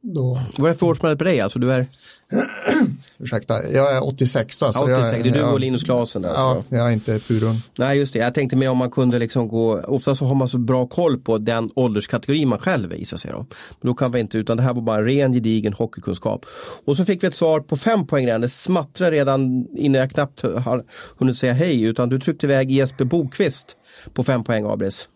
S3: då
S1: Vad är det för årsmodell på dig? Alltså du är [clears throat]
S3: ursäkta, jag är 86. Så
S1: 86,
S3: jag,
S1: det är du
S3: jag,
S1: och Linus Klasen där.
S3: Ja,
S1: alltså.
S3: jag är inte purung.
S1: Nej just det, jag tänkte mer om man kunde liksom gå, ofta så har man så bra koll på den ålderskategori man själv visar sig då. Men då kan vi inte, utan det här var bara en ren gedigen hockeykunskap. Och så fick vi ett svar på fem poäng redan, det smattrar redan innan jag knappt har hunnit säga hej, utan du tryckte iväg Jesper Bokvist på fem poäng Abris.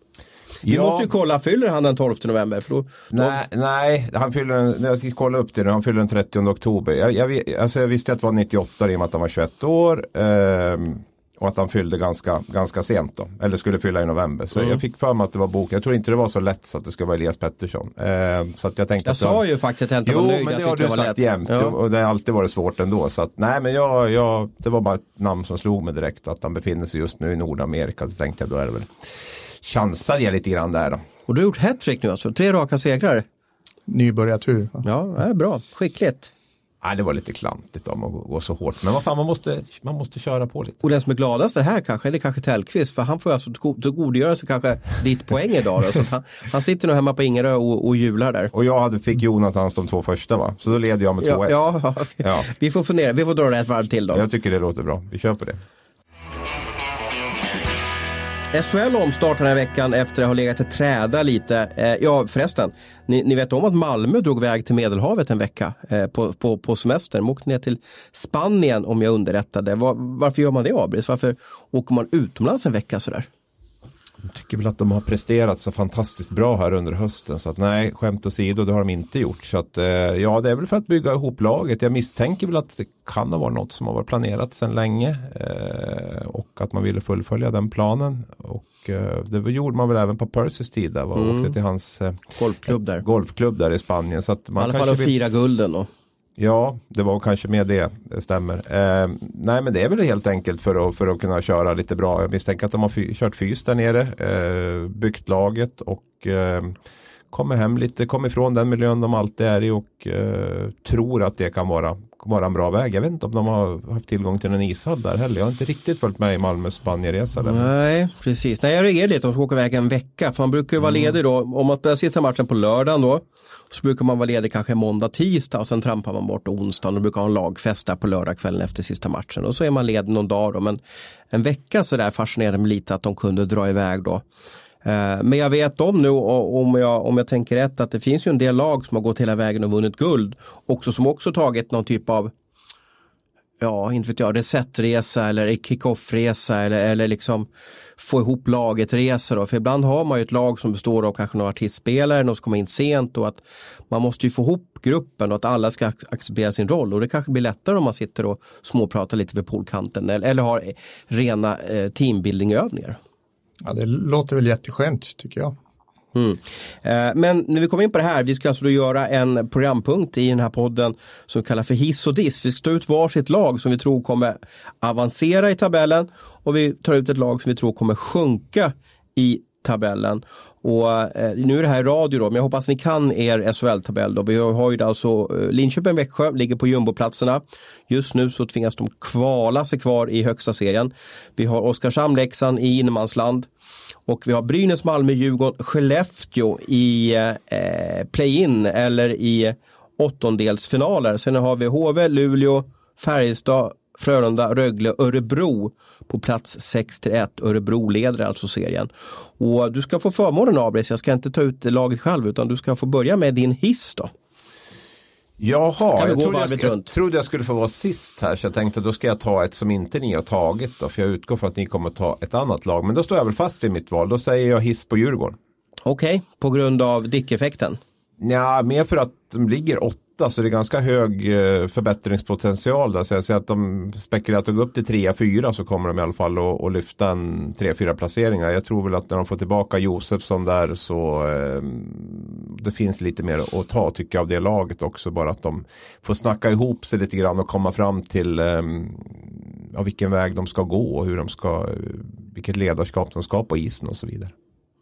S1: Du
S2: Ja.
S1: måste ju kolla, fyller han den 12 november? För då, då,
S2: Nej, nej, han fyller jag ska kolla upp det nu, han fyller den 30 oktober. Jag, jag, alltså jag visste att det var 98 i och med att han var 21 år. Ehm, Och att han fyllde ganska, ganska sent då. Eller skulle fylla i november. Så
S1: Mm.
S2: jag fick för mig att det var bok. Jag tror inte det var så lätt så att det skulle vara Elias Pettersson. Eh, så att jag tänkte
S1: Jag
S2: att
S1: sa ju faktiskt att jag inte
S2: Jo,
S1: var nöjd.
S2: men
S1: jag
S2: det har du sagt
S1: lätt.
S2: jämt.
S1: Ja.
S2: Och det har alltid varit svårt ändå. Så att, nej, men jag, jag, det var bara ett namn som slog mig direkt. Att han befinner sig just nu i Nordamerika. Så tänkte jag då är det väl chansade jag lite grann där då.
S1: Och du har gjort hattrick nu alltså, tre raka segrar.
S3: Nybörjartur.
S1: Ja, det är bra, skickligt.
S2: Nej, det var lite klantigt om att gå, så hårt. Men vad fan, man måste, man måste köra på lite.
S1: Och den som är gladast är här kanske, det är kanske Tellqvist, för han får alltså tillgo- tillgodogöra sig kanske ditt poäng idag. Då, så han, han sitter nog hemma på Ingerö och, och jular där.
S2: Och jag hade, fick Jonathans de två första va? Så då leder jag med 2-1.
S1: Ja, ja,
S2: Ja.
S1: vi får fundera, vi får dra det ett varv till då.
S2: Jag tycker det låter bra. Vi kör på det.
S1: SHL omstartar den här veckan efter att ha legat i träda lite. Eh, ja förresten, ni, ni vet om att Malmö drog väg till Medelhavet en vecka eh, på, på, på semestern. De åkte ner till Spanien om jag underrättade. Var, varför gör man det Abris? Varför åker man utomlands en vecka sådär?
S2: Jag tycker väl att de har presterat så fantastiskt bra här under hösten. Så att nej, skämt åsido, det har de inte gjort. Så att eh, ja, det är väl för att bygga ihop laget. Jag misstänker väl att det kan ha varit något som har varit planerat sedan länge. Eh, och att man ville fullfölja den planen. Och eh, det gjorde man väl även på Percys tid. Där, och åkte till hans eh,
S1: Golfklubb där.
S2: golfklubb där i Spanien. Så att
S1: I
S2: man
S1: alla fall att
S2: vill...
S1: fira gulden då.
S2: Ja, det var kanske med det, det stämmer. Eh, nej, men det är väl helt enkelt för att, för att kunna köra lite bra. Jag misstänker att de har fy, kört fys där nere, eh, byggt laget och eh, kommer hem lite, kommer ifrån den miljön de alltid är i och eh, tror att det kan vara, vara en bra väg. Jag vet inte om de har haft tillgång till en ishall där heller. Jag har inte riktigt följt med i Malmös Spanienresa.
S1: Nej, precis. Nej, jag reagerar lite om de ska åka iväg en vecka. För man brukar ju vara ledig då. Om man spelar sista matchen på lördagen då. Så brukar man vara ledig kanske måndag, tisdag och sen trampar man bort onsdagen och brukar ha en lagfest där på lördagskvällen efter sista matchen. Och så är man ledig någon dag då. Men en vecka så där fascinerade mig lite att de kunde dra iväg då. Eh, men jag vet om nu, om jag, om jag tänker rätt, att det finns ju en del lag som har gått hela vägen och vunnit guld. Också som också tagit någon typ av ja, inte vet jag, resetresa eller kick-off-resa eller, eller liksom få ihop laget-resa då. För ibland har man ju ett lag som består av kanske några artistspelare, någon som kommer in sent och att man måste ju få ihop gruppen och att alla ska acceptera sin roll och det kanske blir lättare om man sitter och småpratar lite vid poolkanten eller, eller har rena eh, teambuilding-övningar.
S3: Ja, det låter väl jätteskönt tycker jag.
S1: Mm. Eh, men när vi kommer in på det här, vi ska alltså då göra en programpunkt i den här podden som vi kallar för hiss och diss. Vi ska ta ut varsitt lag som vi tror kommer avancera i tabellen och vi tar ut ett lag som vi tror kommer sjunka i tabellen. Och eh, nu är det här radio då, men jag hoppas ni kan er SHL-tabell då. Vi har ju alltså eh, Linköping, Växjö ligger på jumboplatserna. Just nu så tvingas de kvala sig kvar i högsta serien. Vi har Oskarshamn, Leksand i innermansland. Och vi har Brynäs, Malmö, Djurgården, Skellefteå i eh, eh play-in eller i åttondelsfinaler. Sen har vi HV, Luleå, Färjestad, Frölunda, Rögle, Örebro på plats 6 till 1. Örebro leder alltså serien. Och du ska få förmånen Abris, jag ska inte ta ut laget själv utan du ska få börja med din hiss då.
S2: Jaha, jag trodde jag, jag trodde jag skulle få vara sist här så jag tänkte då ska jag ta ett som inte ni har tagit då för jag utgår från att ni kommer ta ett annat lag men då står jag väl fast vid mitt val. Då säger jag hiss på Djurgården.
S1: Okej, på grund av Dick-effekten.
S2: Ja, mer för att de ligger åtta så det är ganska hög eh, förbättringspotential där. Så jag säger att de spekulerar att de går upp till trea, fyra så kommer de i alla fall att, att lyfta en tre, fyra placeringar. Jag tror väl att när de får tillbaka Josefsson där så eh, det finns lite mer att ta tycker jag av det laget också. Bara att de får snacka ihop sig lite grann och komma fram till eh, ja, vilken väg de ska gå och hur de ska, eh, vilket ledarskap de ska ha på isen och så vidare.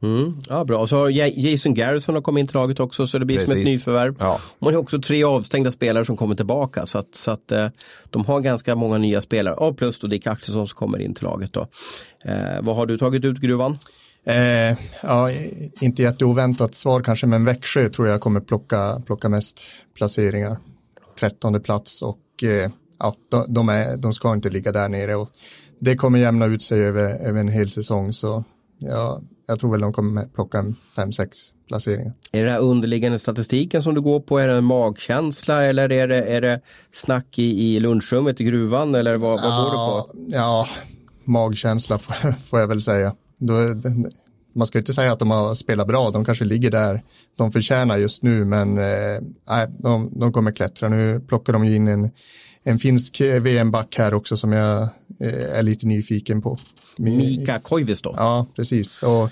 S1: Mm, ja, bra. Och så har Ja- Jason Garrison har kommit in till laget också så det blir som ett
S2: Precis.
S1: nyförvärv.
S2: Ja.
S1: Man har också tre avstängda spelare som kommer tillbaka så att, så att eh, de har ganska många nya spelare. Och plus då Dick Axelsson som kommer in till laget. Då. Eh, vad har du tagit ut Gruvan?
S3: Eh, ja, inte jätteoväntat svar kanske, men Växjö tror jag kommer plocka, plocka mest placeringar. Trettonde plats och eh, ja, de, de, är, de ska inte ligga där nere. Och det kommer jämna ut sig över, över en hel säsong, så ja, jag tror väl de kommer plocka en fem, sex placeringar.
S1: Är det här underliggande statistiken som du går på? Är det en magkänsla eller är det, är det snack i, i lunchrummet i gruvan? Eller vad, vad går du på?
S3: Ja, magkänsla får, [laughs] får jag väl säga. Då, man ska inte säga att de har spelat bra, de kanske ligger där de förtjänar just nu, men eh, de, de kommer klättra. Nu plockar de ju in en, en finsk VM-back här också som jag eh, är lite nyfiken på.
S1: Mika Koivisto.
S3: Ja, precis. Och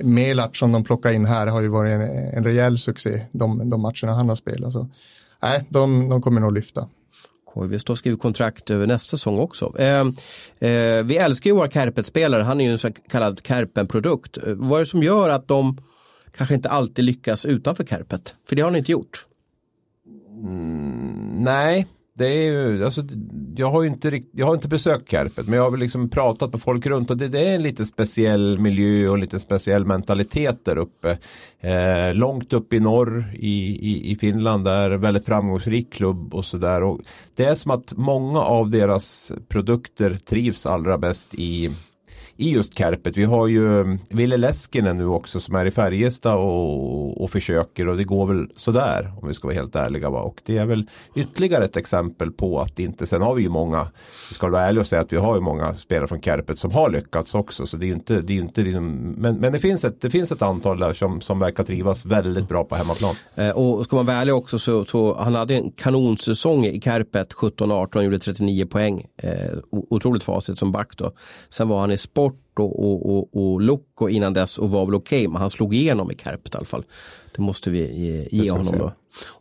S3: Melat som de plockar in här har ju varit en, en rejäl succé, de, de matcherna han har spelat. Så, nej, de, de kommer nog lyfta.
S1: Koivisto skriver kontrakt över nästa säsong också. Eh, eh, vi älskar ju våra Kärpet-spelare, han är ju en så kallad Kärpen-produkt. Eh, vad är det som gör att de kanske inte alltid lyckas utanför Kärpet? För det har ni inte gjort.
S2: Mm, nej, det är ju, alltså, jag har ju inte, jag har inte besökt Kärpet men jag har liksom pratat med folk runt och det, det är en lite speciell miljö och lite speciell mentalitet där uppe. Eh, långt upp i norr i, i, i Finland där väldigt framgångsrik klubb och sådär. Det är som att många av deras produkter trivs allra bäst i i just Kärpet. Vi har ju mm, Ville Leskinen nu också som är i Färjestad och, och försöker och det går väl sådär om vi ska vara helt ärliga. Va? Och det är väl ytterligare ett exempel på att inte, sen har vi ju många, vi ska vara ärliga och säga att vi har ju många spelare från Kärpet som har lyckats också. Så det är ju inte, det är inte liksom, men, men det, finns ett, det finns ett antal där som, som verkar trivas väldigt bra på hemmaplan.
S1: Eh, och ska man vara ärlig också så, så han hade en kanonsäsong i Kärpet 17-18, gjorde 39 poäng. Eh, otroligt facit som back då. Sen var han i sport och, och, och, och Locco innan dess och var väl okej, okay, men han slog igenom i Kärpet i alla fall. Det måste vi ge, ge honom då.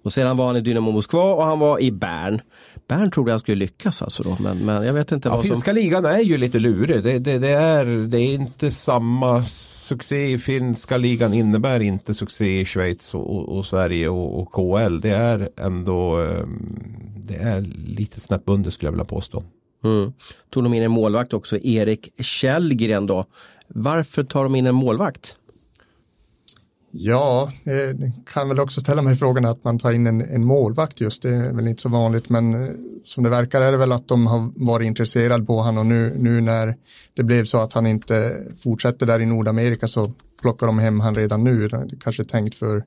S1: Och sedan var han i Dynamo Moskva och han var i Bern. Bern trodde jag skulle lyckas alltså då, men, men jag vet inte
S2: ja,
S1: vad
S2: som... Finska ligan är ju lite lurig. Det, det, det, är, det är inte samma succé i finska ligan innebär inte succé i Schweiz och, och, och Sverige och, och, KL. Det är ändå ehm, det är lite snäpp under skulle jag vilja påstå.
S1: Mm. Tog de in en målvakt också, Erik Källgren då. Varför tar de in en målvakt?
S3: Ja, det kan väl också ställa mig frågan att man tar in en, en, målvakt just. Det är väl inte så vanligt, men eh, som det verkar är det väl att de har varit intresserade på honom och nu, nu när det blev så att han inte fortsätter där i Nordamerika så plockar de hem han redan nu. Det är kanske tänkt för,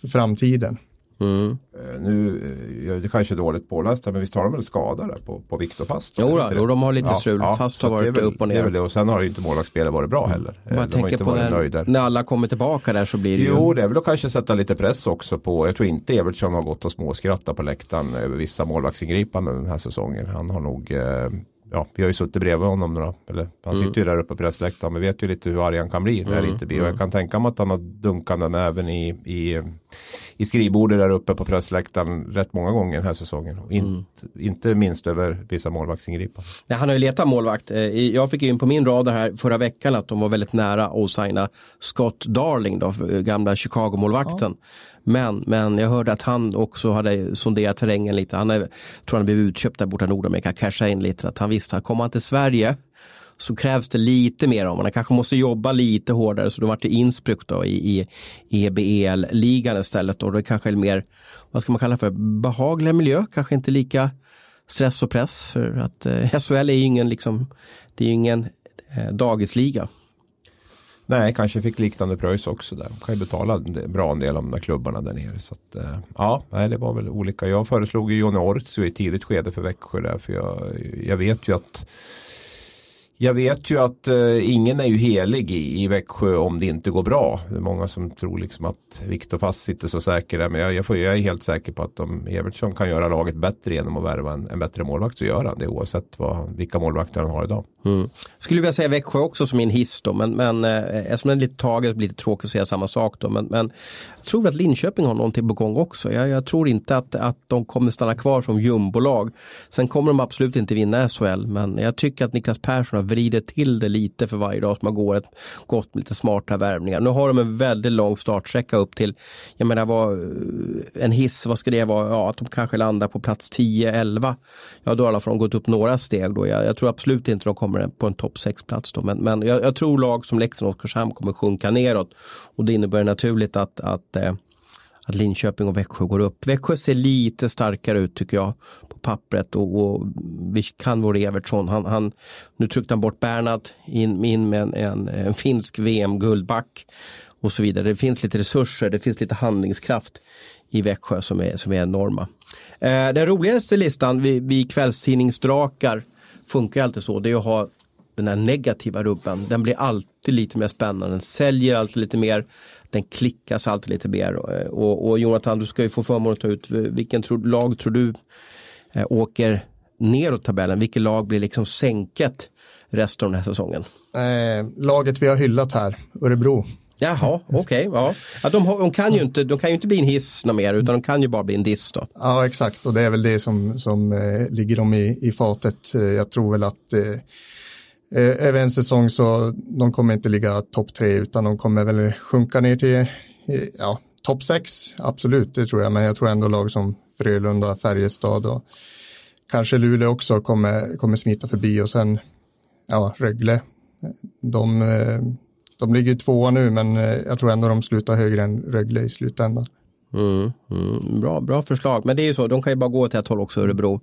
S3: för framtiden.
S2: Mm. Eh, nu, eh, det kanske är dåligt påläst men visst har de väl skadade på, på Viktor Fast?
S1: Jo, då, jo, de har lite strul. Ja, Fast har varit
S2: väl,
S1: upp och ner.
S2: Det och sen har ju inte målvaktsspelet varit bra heller.
S1: Jag de tänker på när, när, alla kommer tillbaka där så blir det
S2: jo, ju... Jo, det är väl att kanske sätta lite press också på, jag tror inte Evertsson har gått och småskrattat på läktaren över vissa målvaktsingripanden den här säsongen. Han har nog eh, ja, vi har ju suttit bredvid honom några, eller han mm. sitter ju där uppe på pressläktaren. Men vet ju lite hur arg han kan bli när mm. inte blir. Och jag mm. kan tänka mig att han har dunkat den även i, i, i skrivbordet där uppe på pressläktaren rätt många gånger den här säsongen. In, mm. Inte minst över vissa målvaktsingripanden.
S1: Han har ju letat målvakt. Eh, jag fick in på min radar här förra veckan att de var väldigt nära att signa Scott Darling, då, gamla Chicago-målvakten. Ja. Men, men jag hörde att han också hade sonderat terrängen lite. Han är, tror han blev utköpt där borta i Nordamerika, casha in lite. Att han visste att kommer han till Sverige så krävs det lite mer om. Han kanske måste jobba lite hårdare så då vart det Innsbruck då i, i EBL-ligan istället. Och det kanske är mer, vad ska man kalla för, behaglig miljö, kanske inte lika stress och press. För att eh, SHL är ju ingen, liksom, det är ingen eh, dagisliga.
S2: Nej, kanske fick liknande pröjs också där. De kan ju betala en bra en del av de där klubbarna där nere. Så att, eh, ja, nej, det var väl olika. Jag föreslog ju Johnny Ortsu i tidigt skede för Växjö där. För jag, jag vet ju att jag vet ju att eh, ingen är ju helig i, i Växjö om det inte går bra. Det är många som tror liksom att Viktor Fast sitter så säker där. Men jag, jag, får, jag, är helt säker på att om Evertsson kan göra laget bättre genom att värva en, en bättre målvakt så gör han det oavsett vad, vilka målvakter han har idag.
S1: Mm. Skulle vilja säga Växjö också som en hiss då. Men, men eh, eftersom den är lite taget blir det tråkigt att säga samma sak då. Men, men tror att Linköping har någonting på gång också. Jag, jag tror inte att, att de kommer stanna kvar som jumbolag. Sen kommer de absolut inte vinna SHL. Men jag tycker att Niklas Persson har vridit till det lite för varje dag som har går ett, gått med lite smarta värvningar. Nu har de en väldigt lång startsträcka upp till, jag menar vad, en hiss, vad ska det vara? Ja, att de kanske landar på plats 10-11. Ja, då har de alla gått upp några steg då. Jag, jag, tror absolut inte de kommer på en topp 6-plats då. Men, men jag, jag, tror lag som Leksand och Oskarshamn kommer sjunka neråt. Och det innebär naturligt att, att Eh, att Linköping och Växjö går upp. Växjö ser lite starkare ut tycker jag på pappret och, och vi kan vår Evertsson. Han, han, nu tryckte han bort Bernhard in, in med en, en, en finsk VM-guldback och så vidare. Det finns lite resurser, det finns lite handlingskraft i Växjö som är, som är enorma. Eh, den roligaste listan vid, vid kvällstidningsdrakar funkar alltid så. Det är att ha den här negativa rubben, den blir alltid lite mer spännande. Den säljer alltid lite mer. Den klickas alltid lite mer. Och, och Jonathan, du ska ju få förmånen att ta ut vilken tro, lag tror du eh, åker neråt tabellen? Vilket lag blir liksom sänket resten av den här säsongen?
S3: Eh, laget vi har hyllat här, Örebro.
S1: Jaha, okej. Okay, ja. ja, de, de, kan ju inte, de kan ju inte bli en hiss mer utan de kan ju bara bli en diss då.
S3: Ja exakt och det är väl det som, som eh, ligger dem i, i fatet. Eh, jag tror väl att eh, eh, över en säsong så de kommer inte ligga topp tre utan de kommer väl sjunka ner till eh, ja, topp sex. Absolut, det tror jag. Men jag tror ändå lag som Frölunda, Färjestad och kanske Luleå också kommer, kommer smita förbi och sen ja, Rögle. De eh, de ligger tvåa nu men eh, jag tror ändå de slutar högre än Rögle i slutändan.
S1: Mm, mm, bra, bra förslag, men det är ju så, de kan ju bara gå till ett håll också, Örebro.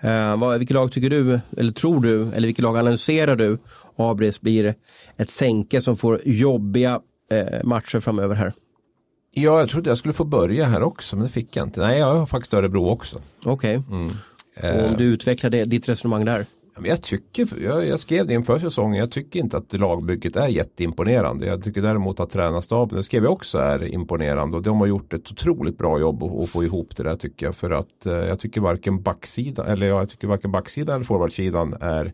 S1: Eh, vad, vilket lag tycker du, eller tror du, eller vilket lag analyserar du Abris blir ett sänke som får jobbiga eh, matcher framöver här?
S2: Ja, jag trodde jag skulle få börja här också, men det fick jag inte. Nej, jag har faktiskt Örebro också.
S1: Okej, okay. mm. om du utvecklar det, ditt resonemang där?
S2: Jag, tycker, jag, jag, skrev det inför säsongen, jag tycker inte att lagbygget är jätteimponerande. Jag tycker däremot att tränarstaben, det skrev jag också, är imponerande. Och de har gjort ett otroligt bra jobb att få ihop det där tycker jag. För att eh, jag tycker varken backsidan, eller jag tycker varken backsidan eller forwardsidan är,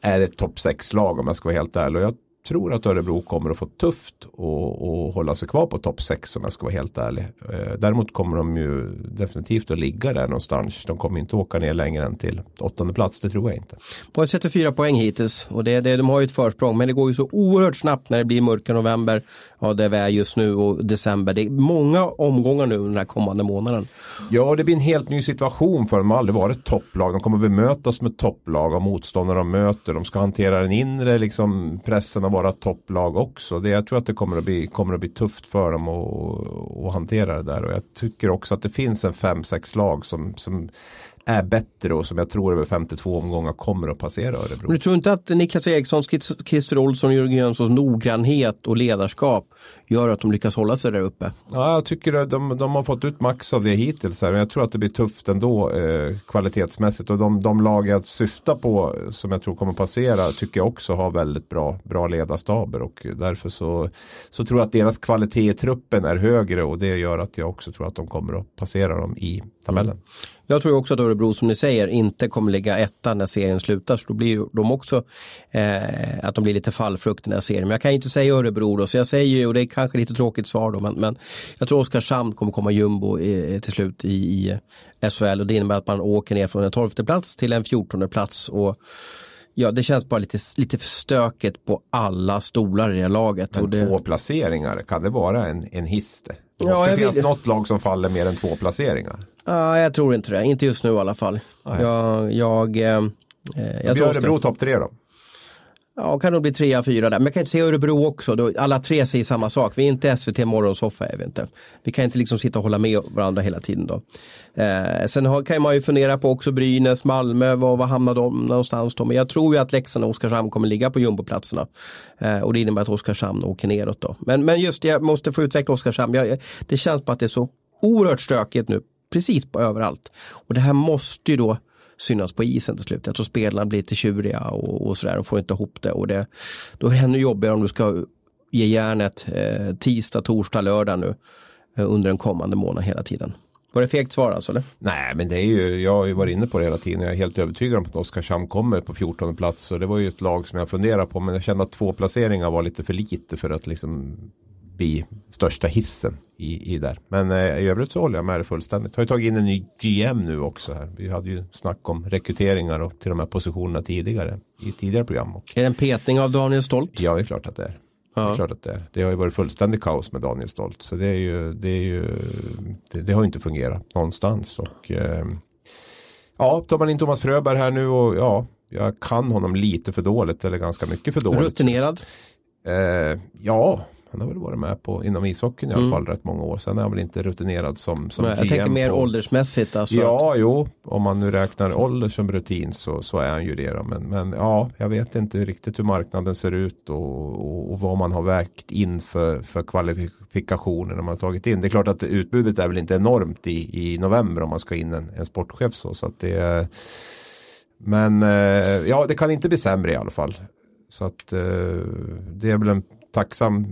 S2: är ett topp 6-lag om jag ska vara helt ärlig. Och jag tror att Örebro kommer att få tufft och, och hålla sig kvar på topp 6 om jag ska vara helt ärlig. Eh, däremot kommer de ju definitivt att ligga där någonstans. De kommer inte åka ner längre än till åttonde plats, det tror jag inte.
S1: På 34 poäng hittills och det, det, de har ju ett försprång men det går ju så oerhört snabbt när det blir mörka november. Ja, där vi är just nu och december. Det är många omgångar nu den här kommande månaden.
S2: Ja, det blir en helt ny situation för dem. De har aldrig varit topplag. De kommer bemötas med topplag av motståndare de möter. De ska hantera den inre liksom, pressen av vara topplag också. Det, jag tror att det kommer att bli, kommer att bli tufft för dem att, att hantera det där. Och jag tycker också att det finns en fem sex lag som, som är bättre och som jag tror över 52 omgångar kommer att passera Örebro.
S1: Men du tror inte att Niklas Erikssons, Christer Olsson Jörgen Jönssons noggrannhet och ledarskap gör att de lyckas hålla sig där uppe?
S2: Ja, jag tycker att de, de har fått ut max av det hittills. Här. Men jag tror att det blir tufft ändå eh, kvalitetsmässigt. Och de, de lag jag syftar på som jag tror kommer passera tycker jag också har väldigt bra, bra ledarstaber. Och därför så, så tror jag att deras kvalitet i truppen är högre och det gör att jag också tror att de kommer att passera dem i tabellen. Mm.
S1: Jag tror också att Örebro som ni säger inte kommer ligga etta när serien slutar. Så då blir de också eh, att de blir lite fallfrukt i den här serien. Men jag kan inte säga Örebro då, så jag säger ju, och det är kanske lite tråkigt svar då, men, men jag tror Oskarshamn kommer komma jumbo i, till slut i, i eh, SHL och det innebär att man åker ner från en tolfte plats till en fjortonde plats. Och, Ja, det känns bara lite, lite för stökigt på alla stolar i det laget.
S2: Men
S1: det...
S2: två placeringar, kan det vara en, en hiss? Det måste ja, finnas vill... något lag som faller mer än två placeringar.
S1: Ja, jag tror inte det. Inte just nu i alla fall. Nej. Jag, jag, eh,
S2: jag tror Örebro topp tre då?
S1: Ja, kan nog bli trea, fyra där. Men jag kan inte se Örebro också. Alla tre säger samma sak. Vi är inte SVT morgonsoffa. Är vi, inte. vi kan inte liksom sitta och hålla med varandra hela tiden. Då. Eh, sen har, kan man ju fundera på också Brynäs, Malmö, var, var hamnar de någonstans då? Men jag tror ju att Leksand och Oskarshamn kommer ligga på jumboplatserna. Eh, och det innebär att Oskarshamn åker neråt då. Men, men just jag måste få utveckla Oskarshamn. Jag, det känns på att det är så oerhört stökigt nu. Precis på överallt. Och det här måste ju då synas på isen till slut. Jag tror spelarna blir lite tjuriga och, och sådär. De får inte ihop det. Och det då är det ännu jobbigare om du ska ge järnet eh, tisdag, torsdag, lördag nu eh, under en kommande månad hela tiden. Var det fegt svar alltså? Eller?
S2: Nej, men det är ju, jag har ju varit inne på det hela tiden. Jag är helt övertygad om att Oskarshamn kommer på 14 plats. Så det var ju ett lag som jag funderade på. Men jag kände att två placeringar var lite för lite för att liksom bli största hissen i, i där. Men eh, i övrigt så håller jag med det fullständigt. Jag har ju tagit in en ny GM nu också här. Vi hade ju snack om rekryteringar och till de här positionerna tidigare i tidigare program.
S1: Är det en petning av Daniel Stolt?
S2: Ja, det är klart att det är. Ja. Det är klart att det är. Det har ju varit fullständigt kaos med Daniel Stolt. Så det är ju, det är ju, det, det har ju inte fungerat någonstans. Och eh, ja, tar man in Thomas Fröberg här nu och ja, jag kan honom lite för dåligt eller ganska mycket för dåligt.
S1: Rutinerad?
S2: Eh, ja, han har väl varit med på inom ishockeyn i alla mm. fall rätt många år. Sen är han väl inte rutinerad som, som
S1: Nej, Jag tänker mer på... åldersmässigt. Alltså
S2: ja, att... jo. Om man nu räknar ålder som rutin så, så är han ju det. Men, men ja, jag vet inte riktigt hur marknaden ser ut och, och, och, vad man har vägt in för, för kvalifikationer när man har tagit in. Det är klart att utbudet är väl inte enormt i, i november om man ska in en, en sportchef så. så att det men eh, ja, det kan inte bli sämre i alla fall. Så att eh, det är väl en tacksam,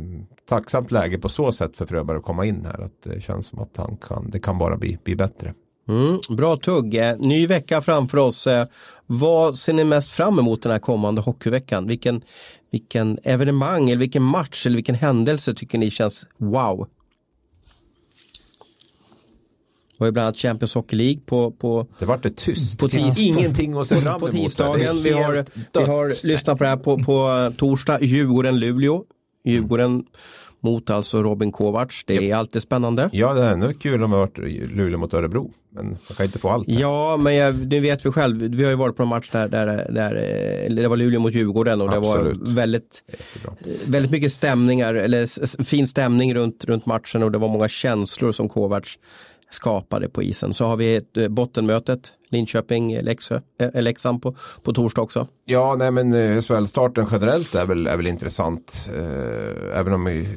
S2: tacksamt läge på så sätt för Fröberg att komma in här. Att det känns som att han kan, det kan bara bli, bli bättre.
S1: Mm, bra tugg. Eh, Ny vecka framför oss. Eh, Vad ser ni mest fram emot den här kommande hockeyveckan? Vilken, vilken evenemang eller vilken match eller vilken händelse tycker ni känns wow? Och bland annat Champions Hockey League på, på
S2: Det vart det tyst.
S1: På
S2: det
S1: tis-
S2: ingenting att se fram
S1: på
S2: emot.
S1: tisdagen.
S2: Det
S1: Vi har, vi har lyssnat på det här på, på torsdag. Djurgården-Luleå. Djurgården mot alltså Robin Kovacs. Det är alltid spännande.
S2: Ja, det är ännu kul om det varit Luleå mot Örebro. Men man kan inte få allt. här.
S1: Ja, men jag, det vet vi själv. Vi har ju varit på en match där, där, där det var Luleå mot Djurgården och det
S2: Absolut.
S1: var väldigt,
S2: Jättebra.
S1: väldigt mycket stämningar, eller fin stämning runt, runt matchen och det var många känslor som Kovacs skapade på isen. Så har vi ett, eh, bottenmötet, Linköping-Leksand eh, eh, på, på torsdag också.
S2: Ja, nej men SHL-starten generellt är väl, är väl intressant. Eh, även om vi,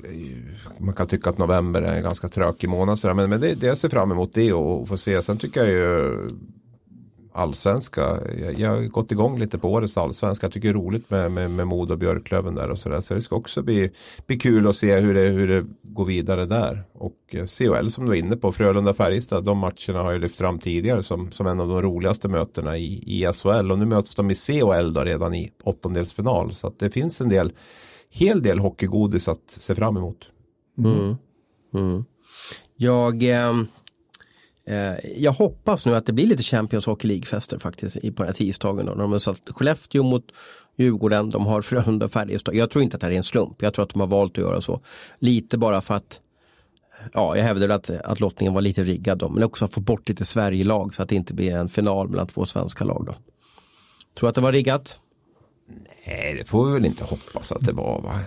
S2: man kan tycka att november är en ganska trökig månad. Sådär. Men, men det, det jag ser fram emot det och, och få se. Sen tycker jag ju allsvenska. Jag, jag har gått igång lite på årets allsvenska. Jag tycker det är roligt med, med, med Modo och Björklöven där och sådär. Så det ska också bli, bli kul att se hur det, hur det går vidare där. Och eh, CHL som du var inne på, Frölunda-Färjestad, de matcherna har jag lyft fram tidigare som, som en av de roligaste mötena i, i SHL. Och nu möts de i CHL då redan i åttondelsfinal. Så att det finns en del, hel del hockeygodis att se fram emot.
S1: Mm. mm. Jag, eh, Eh, jag hoppas nu att det blir lite Champions Hockey League-fester faktiskt på den här tisdagen. Då. De har satt Skellefteå mot Djurgården, de har Frölunda och Färjestad. Jag tror inte att det här är en slump. Jag tror att de har valt att göra så. Lite bara för att Ja, jag hävdar att, att lottningen var lite riggad då, men också att få bort lite Sverige-lag så att det inte blir en final mellan två svenska lag då. Tror att det var riggat?
S2: Nej, det får vi väl inte hoppas att det var. Va?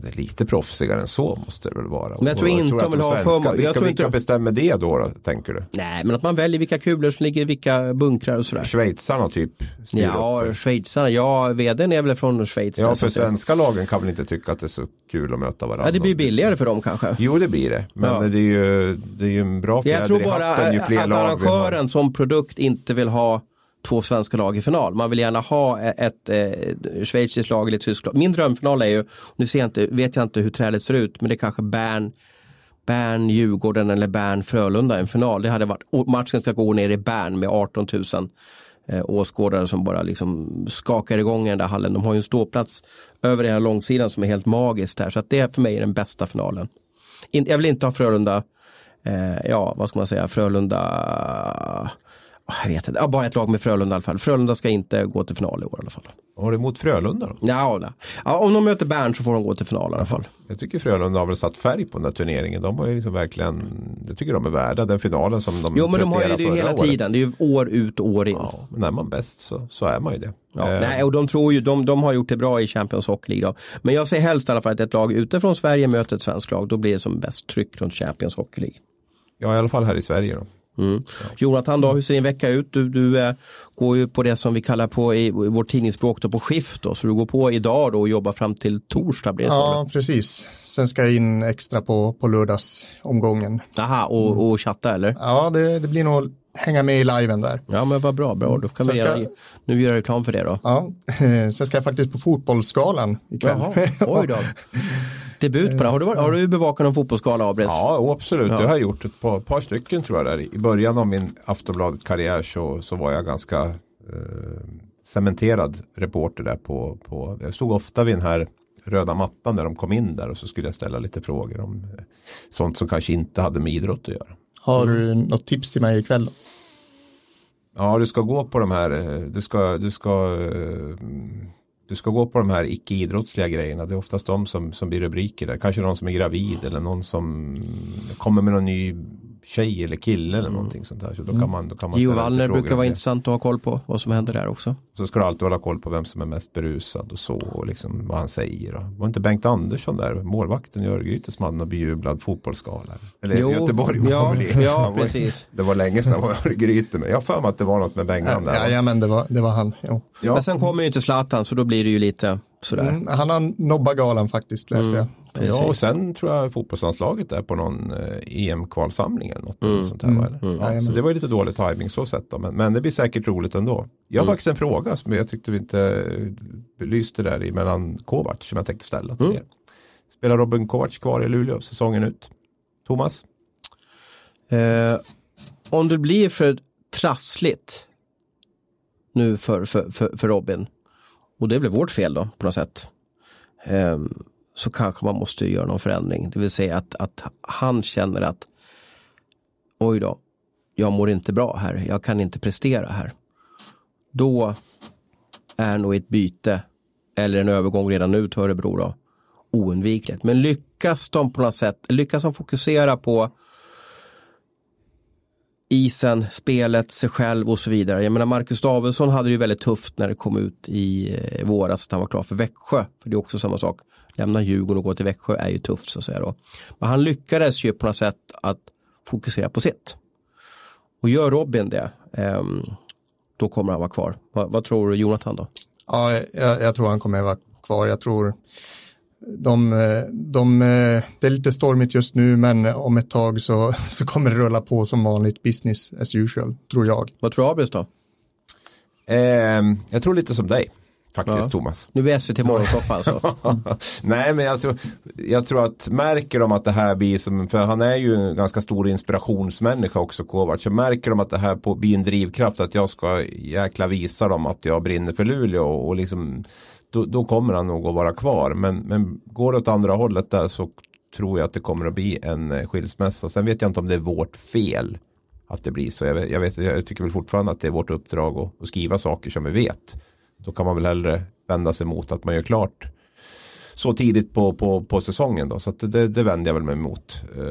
S2: Det lite proffsigare än så måste det väl vara.
S1: Men jag tror inte
S2: att
S1: de vill ha för- jag
S2: Vilka,
S1: tror
S2: vilka
S1: inte-
S2: bestämmer det då, då, tänker du?
S1: Nej, men att man väljer vilka kulor som ligger i vilka bunkrar och sådär.
S2: Schweizarna typ?
S1: Ja,
S2: upp
S1: schweizarna, ja, vdn är väl från Schweiz.
S2: Ja, för
S1: att
S2: svenska lagen kan väl inte tycka att det är så kul att möta varandra.
S1: Ja, det blir billigare för dem kanske.
S2: Jo, det blir det. Men
S1: Ja.
S2: det, är ju, det är ju en bra fjäder
S1: Jag tror
S2: i
S1: bara
S2: hatten ju fler
S1: att
S2: lag vi har.
S1: arrangören som produkt inte vill ha två svenska lag i final. Man vill gärna ha e- ett eh, schweiziskt lag eller ett tyskt lag. Min drömfinal är ju, nu ser jag inte, vet jag inte hur trädet ser ut, men det är kanske Bern, Bern, Djurgården eller Bern, Frölunda en final. Det hade varit, matchen ska gå ner i Bern med 18 000 eh, åskådare som bara liksom skakar igång i den där hallen. De har ju en ståplats över hela långsidan som är helt magiskt där. Så att det är för mig den bästa finalen. In, jag vill inte ha Frölunda, eh, ja vad ska man säga, Frölunda, jag vet inte, ja, bara ett lag med Frölunda i alla fall. Frölunda ska inte gå till final i år i alla fall.
S2: Har du emot Frölunda då?
S1: Ja, nej. ja, om de möter Bern så får de gå till final i alla fall.
S2: Jag tycker Frölunda har väl satt färg på den där turneringen. De har ju liksom verkligen, jag tycker de är värda den finalen som de
S1: Jo men de har ju det ju hela
S2: året.
S1: tiden, det är ju år ut och år in. Ja.
S2: Ja, men är man bäst så, så är man ju det. Eh,
S1: Nej, och de tror ju, de, de har gjort det bra i Champions Hockey League. Då. Men jag ser helst i alla fall att ett lag utifrån Sverige möter ett svenskt lag. Då blir det som bäst tryck runt Champions Hockey League.
S2: ja, i alla fall här i Sverige då.
S1: Mm. Jonathan då, hur ser din vecka ut? Du, du eh, går ju på det som vi kallar på i, i vårt tidningsspråk då, på skift då. Så du går på idag då och jobbar fram till torsdag blir det så?
S3: Ja, precis. Sen ska jag in extra på, på lördagsomgången.
S1: Aha, och, och chatta eller?
S3: Ja, det, det blir nog hänga med i liven där.
S1: Ja men vad bra, bra. Då kan
S3: Så
S1: vi
S3: ska-
S1: göra, nu gör jag reklam för det då.
S3: Ja, [laughs] sen ska jag faktiskt på fotbollsskalan ikväll.
S1: Jaha, oj då. [laughs] [laughs] Debut på det. Har du, varit- har du bevakat någon fotbollsskala Abris?
S2: Ja, absolut.
S1: Ja.
S2: Det har jag gjort ett par, par stycken tror jag där. I början av min Aftonbladet-karriär så, så var jag ganska eh, cementerad reporter där på, på, jag stod ofta vid den här röda mattan när de kom in där och så skulle jag ställa lite frågor om eh, sånt som kanske inte hade med idrott att göra.
S3: Har du något tips till mig ikväll? Då?
S2: Ja, du ska gå på de här, eh, du ska, du ska, eh, du ska gå på de här icke idrottsliga grejerna. Det är oftast de som, som blir rubriker där. Kanske någon som är gravid eller någon som kommer med någon ny tjej eller kille eller någonting sånt där. Så då kan man, då kan man
S1: Gio
S2: ställa lite
S1: Wallner brukar vara intressant att ha koll på vad som händer där också.
S2: Så ska du alltid hålla koll på vem som är mest berusad och så och liksom vad han säger. Och, var inte Bengt Andersson där, målvakten i Örgryte som hade någon bejublad fotbollsskala? Eller
S1: Jo,
S2: Göteborg var
S1: ja,
S2: i-
S1: ja, [laughs] precis.
S2: Det var länge sedan han var i Örgryte men jag har för mig att det var något med Bengan där.
S3: Ja, ja, men det var, det var han. Jo.
S2: Ja.
S1: Men sen kommer ju inte Zlatan så då blir det ju lite sådär.
S3: Mm, han har nobbat galan faktiskt, läste jag.
S2: Ja, och sen tror jag fotbollslandslaget är på någon eh, EM-kvalsamling eller något sånt här. va, eller? Ja, så det var ju lite dålig timing så sett då, men, men det blir säkert roligt ändå. Jag har faktiskt en fråga fråga som jag tyckte vi inte belyste där i mellan Kovac som jag tänkte ställa till
S1: Mm.
S2: er. Spelar Robin Kovac kvar i Luleå säsongen ut? Thomas?
S1: Eh, om det blir för trassligt nu för, för, för, för Robin, och det blir vårt fel då på något sätt, eh, så kanske man måste göra någon förändring. Det vill säga att, att han känner att oj då, jag mår inte bra här, jag kan inte prestera här. Då är nog ett byte eller en övergång redan nu till Örebro då, oundvikligt. Men lyckas de på något sätt, lyckas de fokusera på isen, spelet, sig själv och så vidare. Jag menar Marcus Davidsson hade det ju väldigt tufft när det kom ut i eh, våras att han var klar för Växjö. För det är också samma sak. Lämna Djurgården och gå till Växjö är ju tufft så att säga då. Men han lyckades ju på något sätt att fokusera på sitt. Och gör Robin det, ehm, då kommer han vara kvar. Vad, vad tror du Jonathan då?
S3: Ja, jag, jag tror han kommer vara kvar. Jag tror de, eh, de, eh, det är lite stormigt just nu, men om ett tag så, [laughs] så kommer det rulla på som vanligt business as usual, tror jag.
S1: Vad tror Abis då?
S2: Ehm, jag tror lite som dig faktiskt
S1: Ja.
S2: Thomas.
S1: Nu är SVT [laughs] morgonsoffa alltså.
S2: Nej men jag tror, jag tror att märker de att det här blir som, för han är ju en ganska stor inspirationsmänniska också Kovac. Så märker de att det här på, blir en drivkraft att jag ska jäkla visa dem att jag brinner för Luleå och, och liksom då, då kommer han nog att vara kvar. Men, men går det åt andra hållet där så tror jag att det kommer att bli en eh, skilsmässa. Sen vet jag inte om det är vårt fel att det blir så. Jag, vet, jag, vet, jag tycker väl fortfarande att det är vårt uppdrag att, att skriva saker som vi vet. Då kan man väl hellre vända sig mot att man gör klart så tidigt på, på, på säsongen. Då. Så det, det vänder jag väl mig emot. Eh,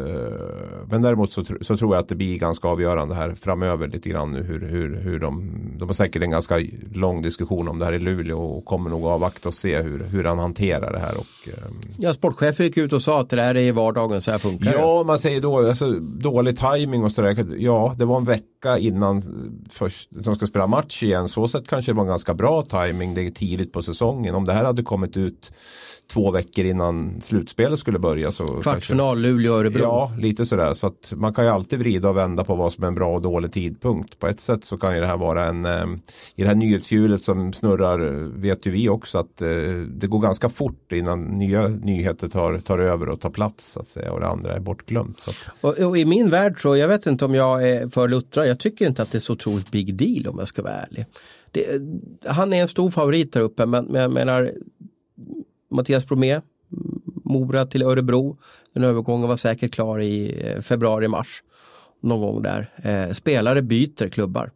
S2: Men däremot så, så tror jag att det blir ganska avgörande här framöver lite grann nu hur, hur, hur de, de har säkert en ganska lång diskussion om det här i Luleå och kommer nog avvakta och se hur, hur han hanterar det här. Och, ehm,
S1: Ja, sportchefen gick ut och sa att det där är i vardagen, så här funkar det.
S2: Ja, man säger då alltså, dålig timing och sådär. Ja, det var en vecka innan först, de ska spela match igen. Så sätt kanske det var en ganska bra timing. Det är tidigt på säsongen. Om det här hade kommit ut två veckor innan slutspelet skulle börja så kanske-
S1: Kvartsfinal, Luleå, Örebro.
S2: Ja, lite sådär. Så att man kan ju alltid vrida och vända på vad som är en bra och dålig tidpunkt. På ett sätt så kan ju det här vara en, eh, i det här nyhetshjulet som snurrar eh, vet ju vi också att eh, det går ganska fort innan nya nyheter tar, tar över och tar plats så att säga och det andra är bortglömt. Så att,
S1: Och, och i min värld så, jag vet inte om jag är för luttrad, jag tycker inte att det är så otroligt big deal om jag ska vara ärlig. Det, han är en stor favorit där uppe men, men jag menar Mattias Bromé, Mora till Örebro. Den övergången var säkert klar i eh, februari-mars. Någon gång där. Eh, spelare byter klubbar.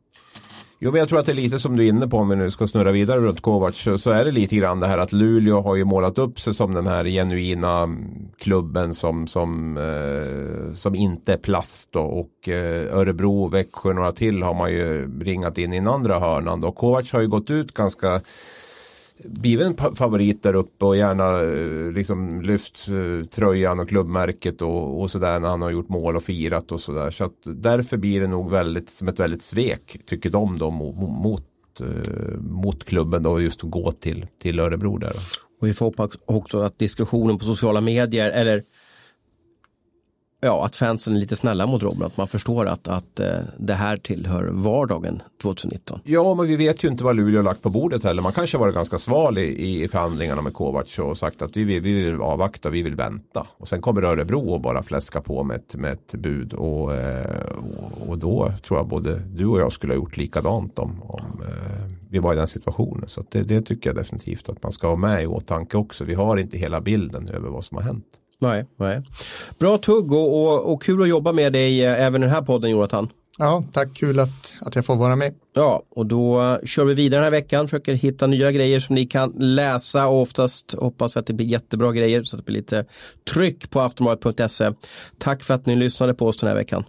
S2: Jo, men jag tror att det är lite som du är inne på om vi nu ska snurra vidare runt Kovacs Så, så är det lite grann det här att Luleå har ju målat upp sig som den här genuina mm, klubben som, som, eh, som inte är plast då. och eh, Örebro, Växjö några till har man ju ringat in i den andra hörnan då. Kovac har ju gått ut ganska blivit en favorit där uppe och gärna eh, liksom lyft eh, tröjan och klubbmärket och, och sådär när han har gjort mål och firat och sådär. Så att därför blir det nog väldigt som ett väldigt svek tycker de då mot, mot, mot klubben då just att gå till, till Örebro där.
S1: Och vi får hoppas också att diskussionen på sociala medier eller ja, att fansen är lite snälla mot Robin, att man förstår att, att eh, det här tillhör vardagen 2019.
S2: Ja, men vi vet ju inte vad Luleå har lagt på bordet heller. Man kanske har varit ganska sval i, i förhandlingarna med Kovac och sagt att vi vill, vi vill avvakta, vi vill vänta. Och sen kommer Örebro och bara fläska på med ett, med ett bud. Och, eh, och, och då tror jag både du och jag skulle ha gjort likadant om, om eh, vi var i den situationen. Så att det, det tycker jag definitivt att man ska ha med i åtanke också. Vi har inte hela bilden över vad som har hänt.
S1: Nej, nej. Bra tugg och, och, och kul att jobba med dig eh, även i den här podden Jonathan.
S3: Ja, tack, kul att, att jag får vara med.
S1: Ja, och då eh, kör vi vidare den här veckan, försöker hitta nya grejer som ni kan läsa och oftast hoppas vi att det blir jättebra grejer så att det blir lite tryck på aftonbladet.se. Tack för att ni lyssnade på oss den här veckan.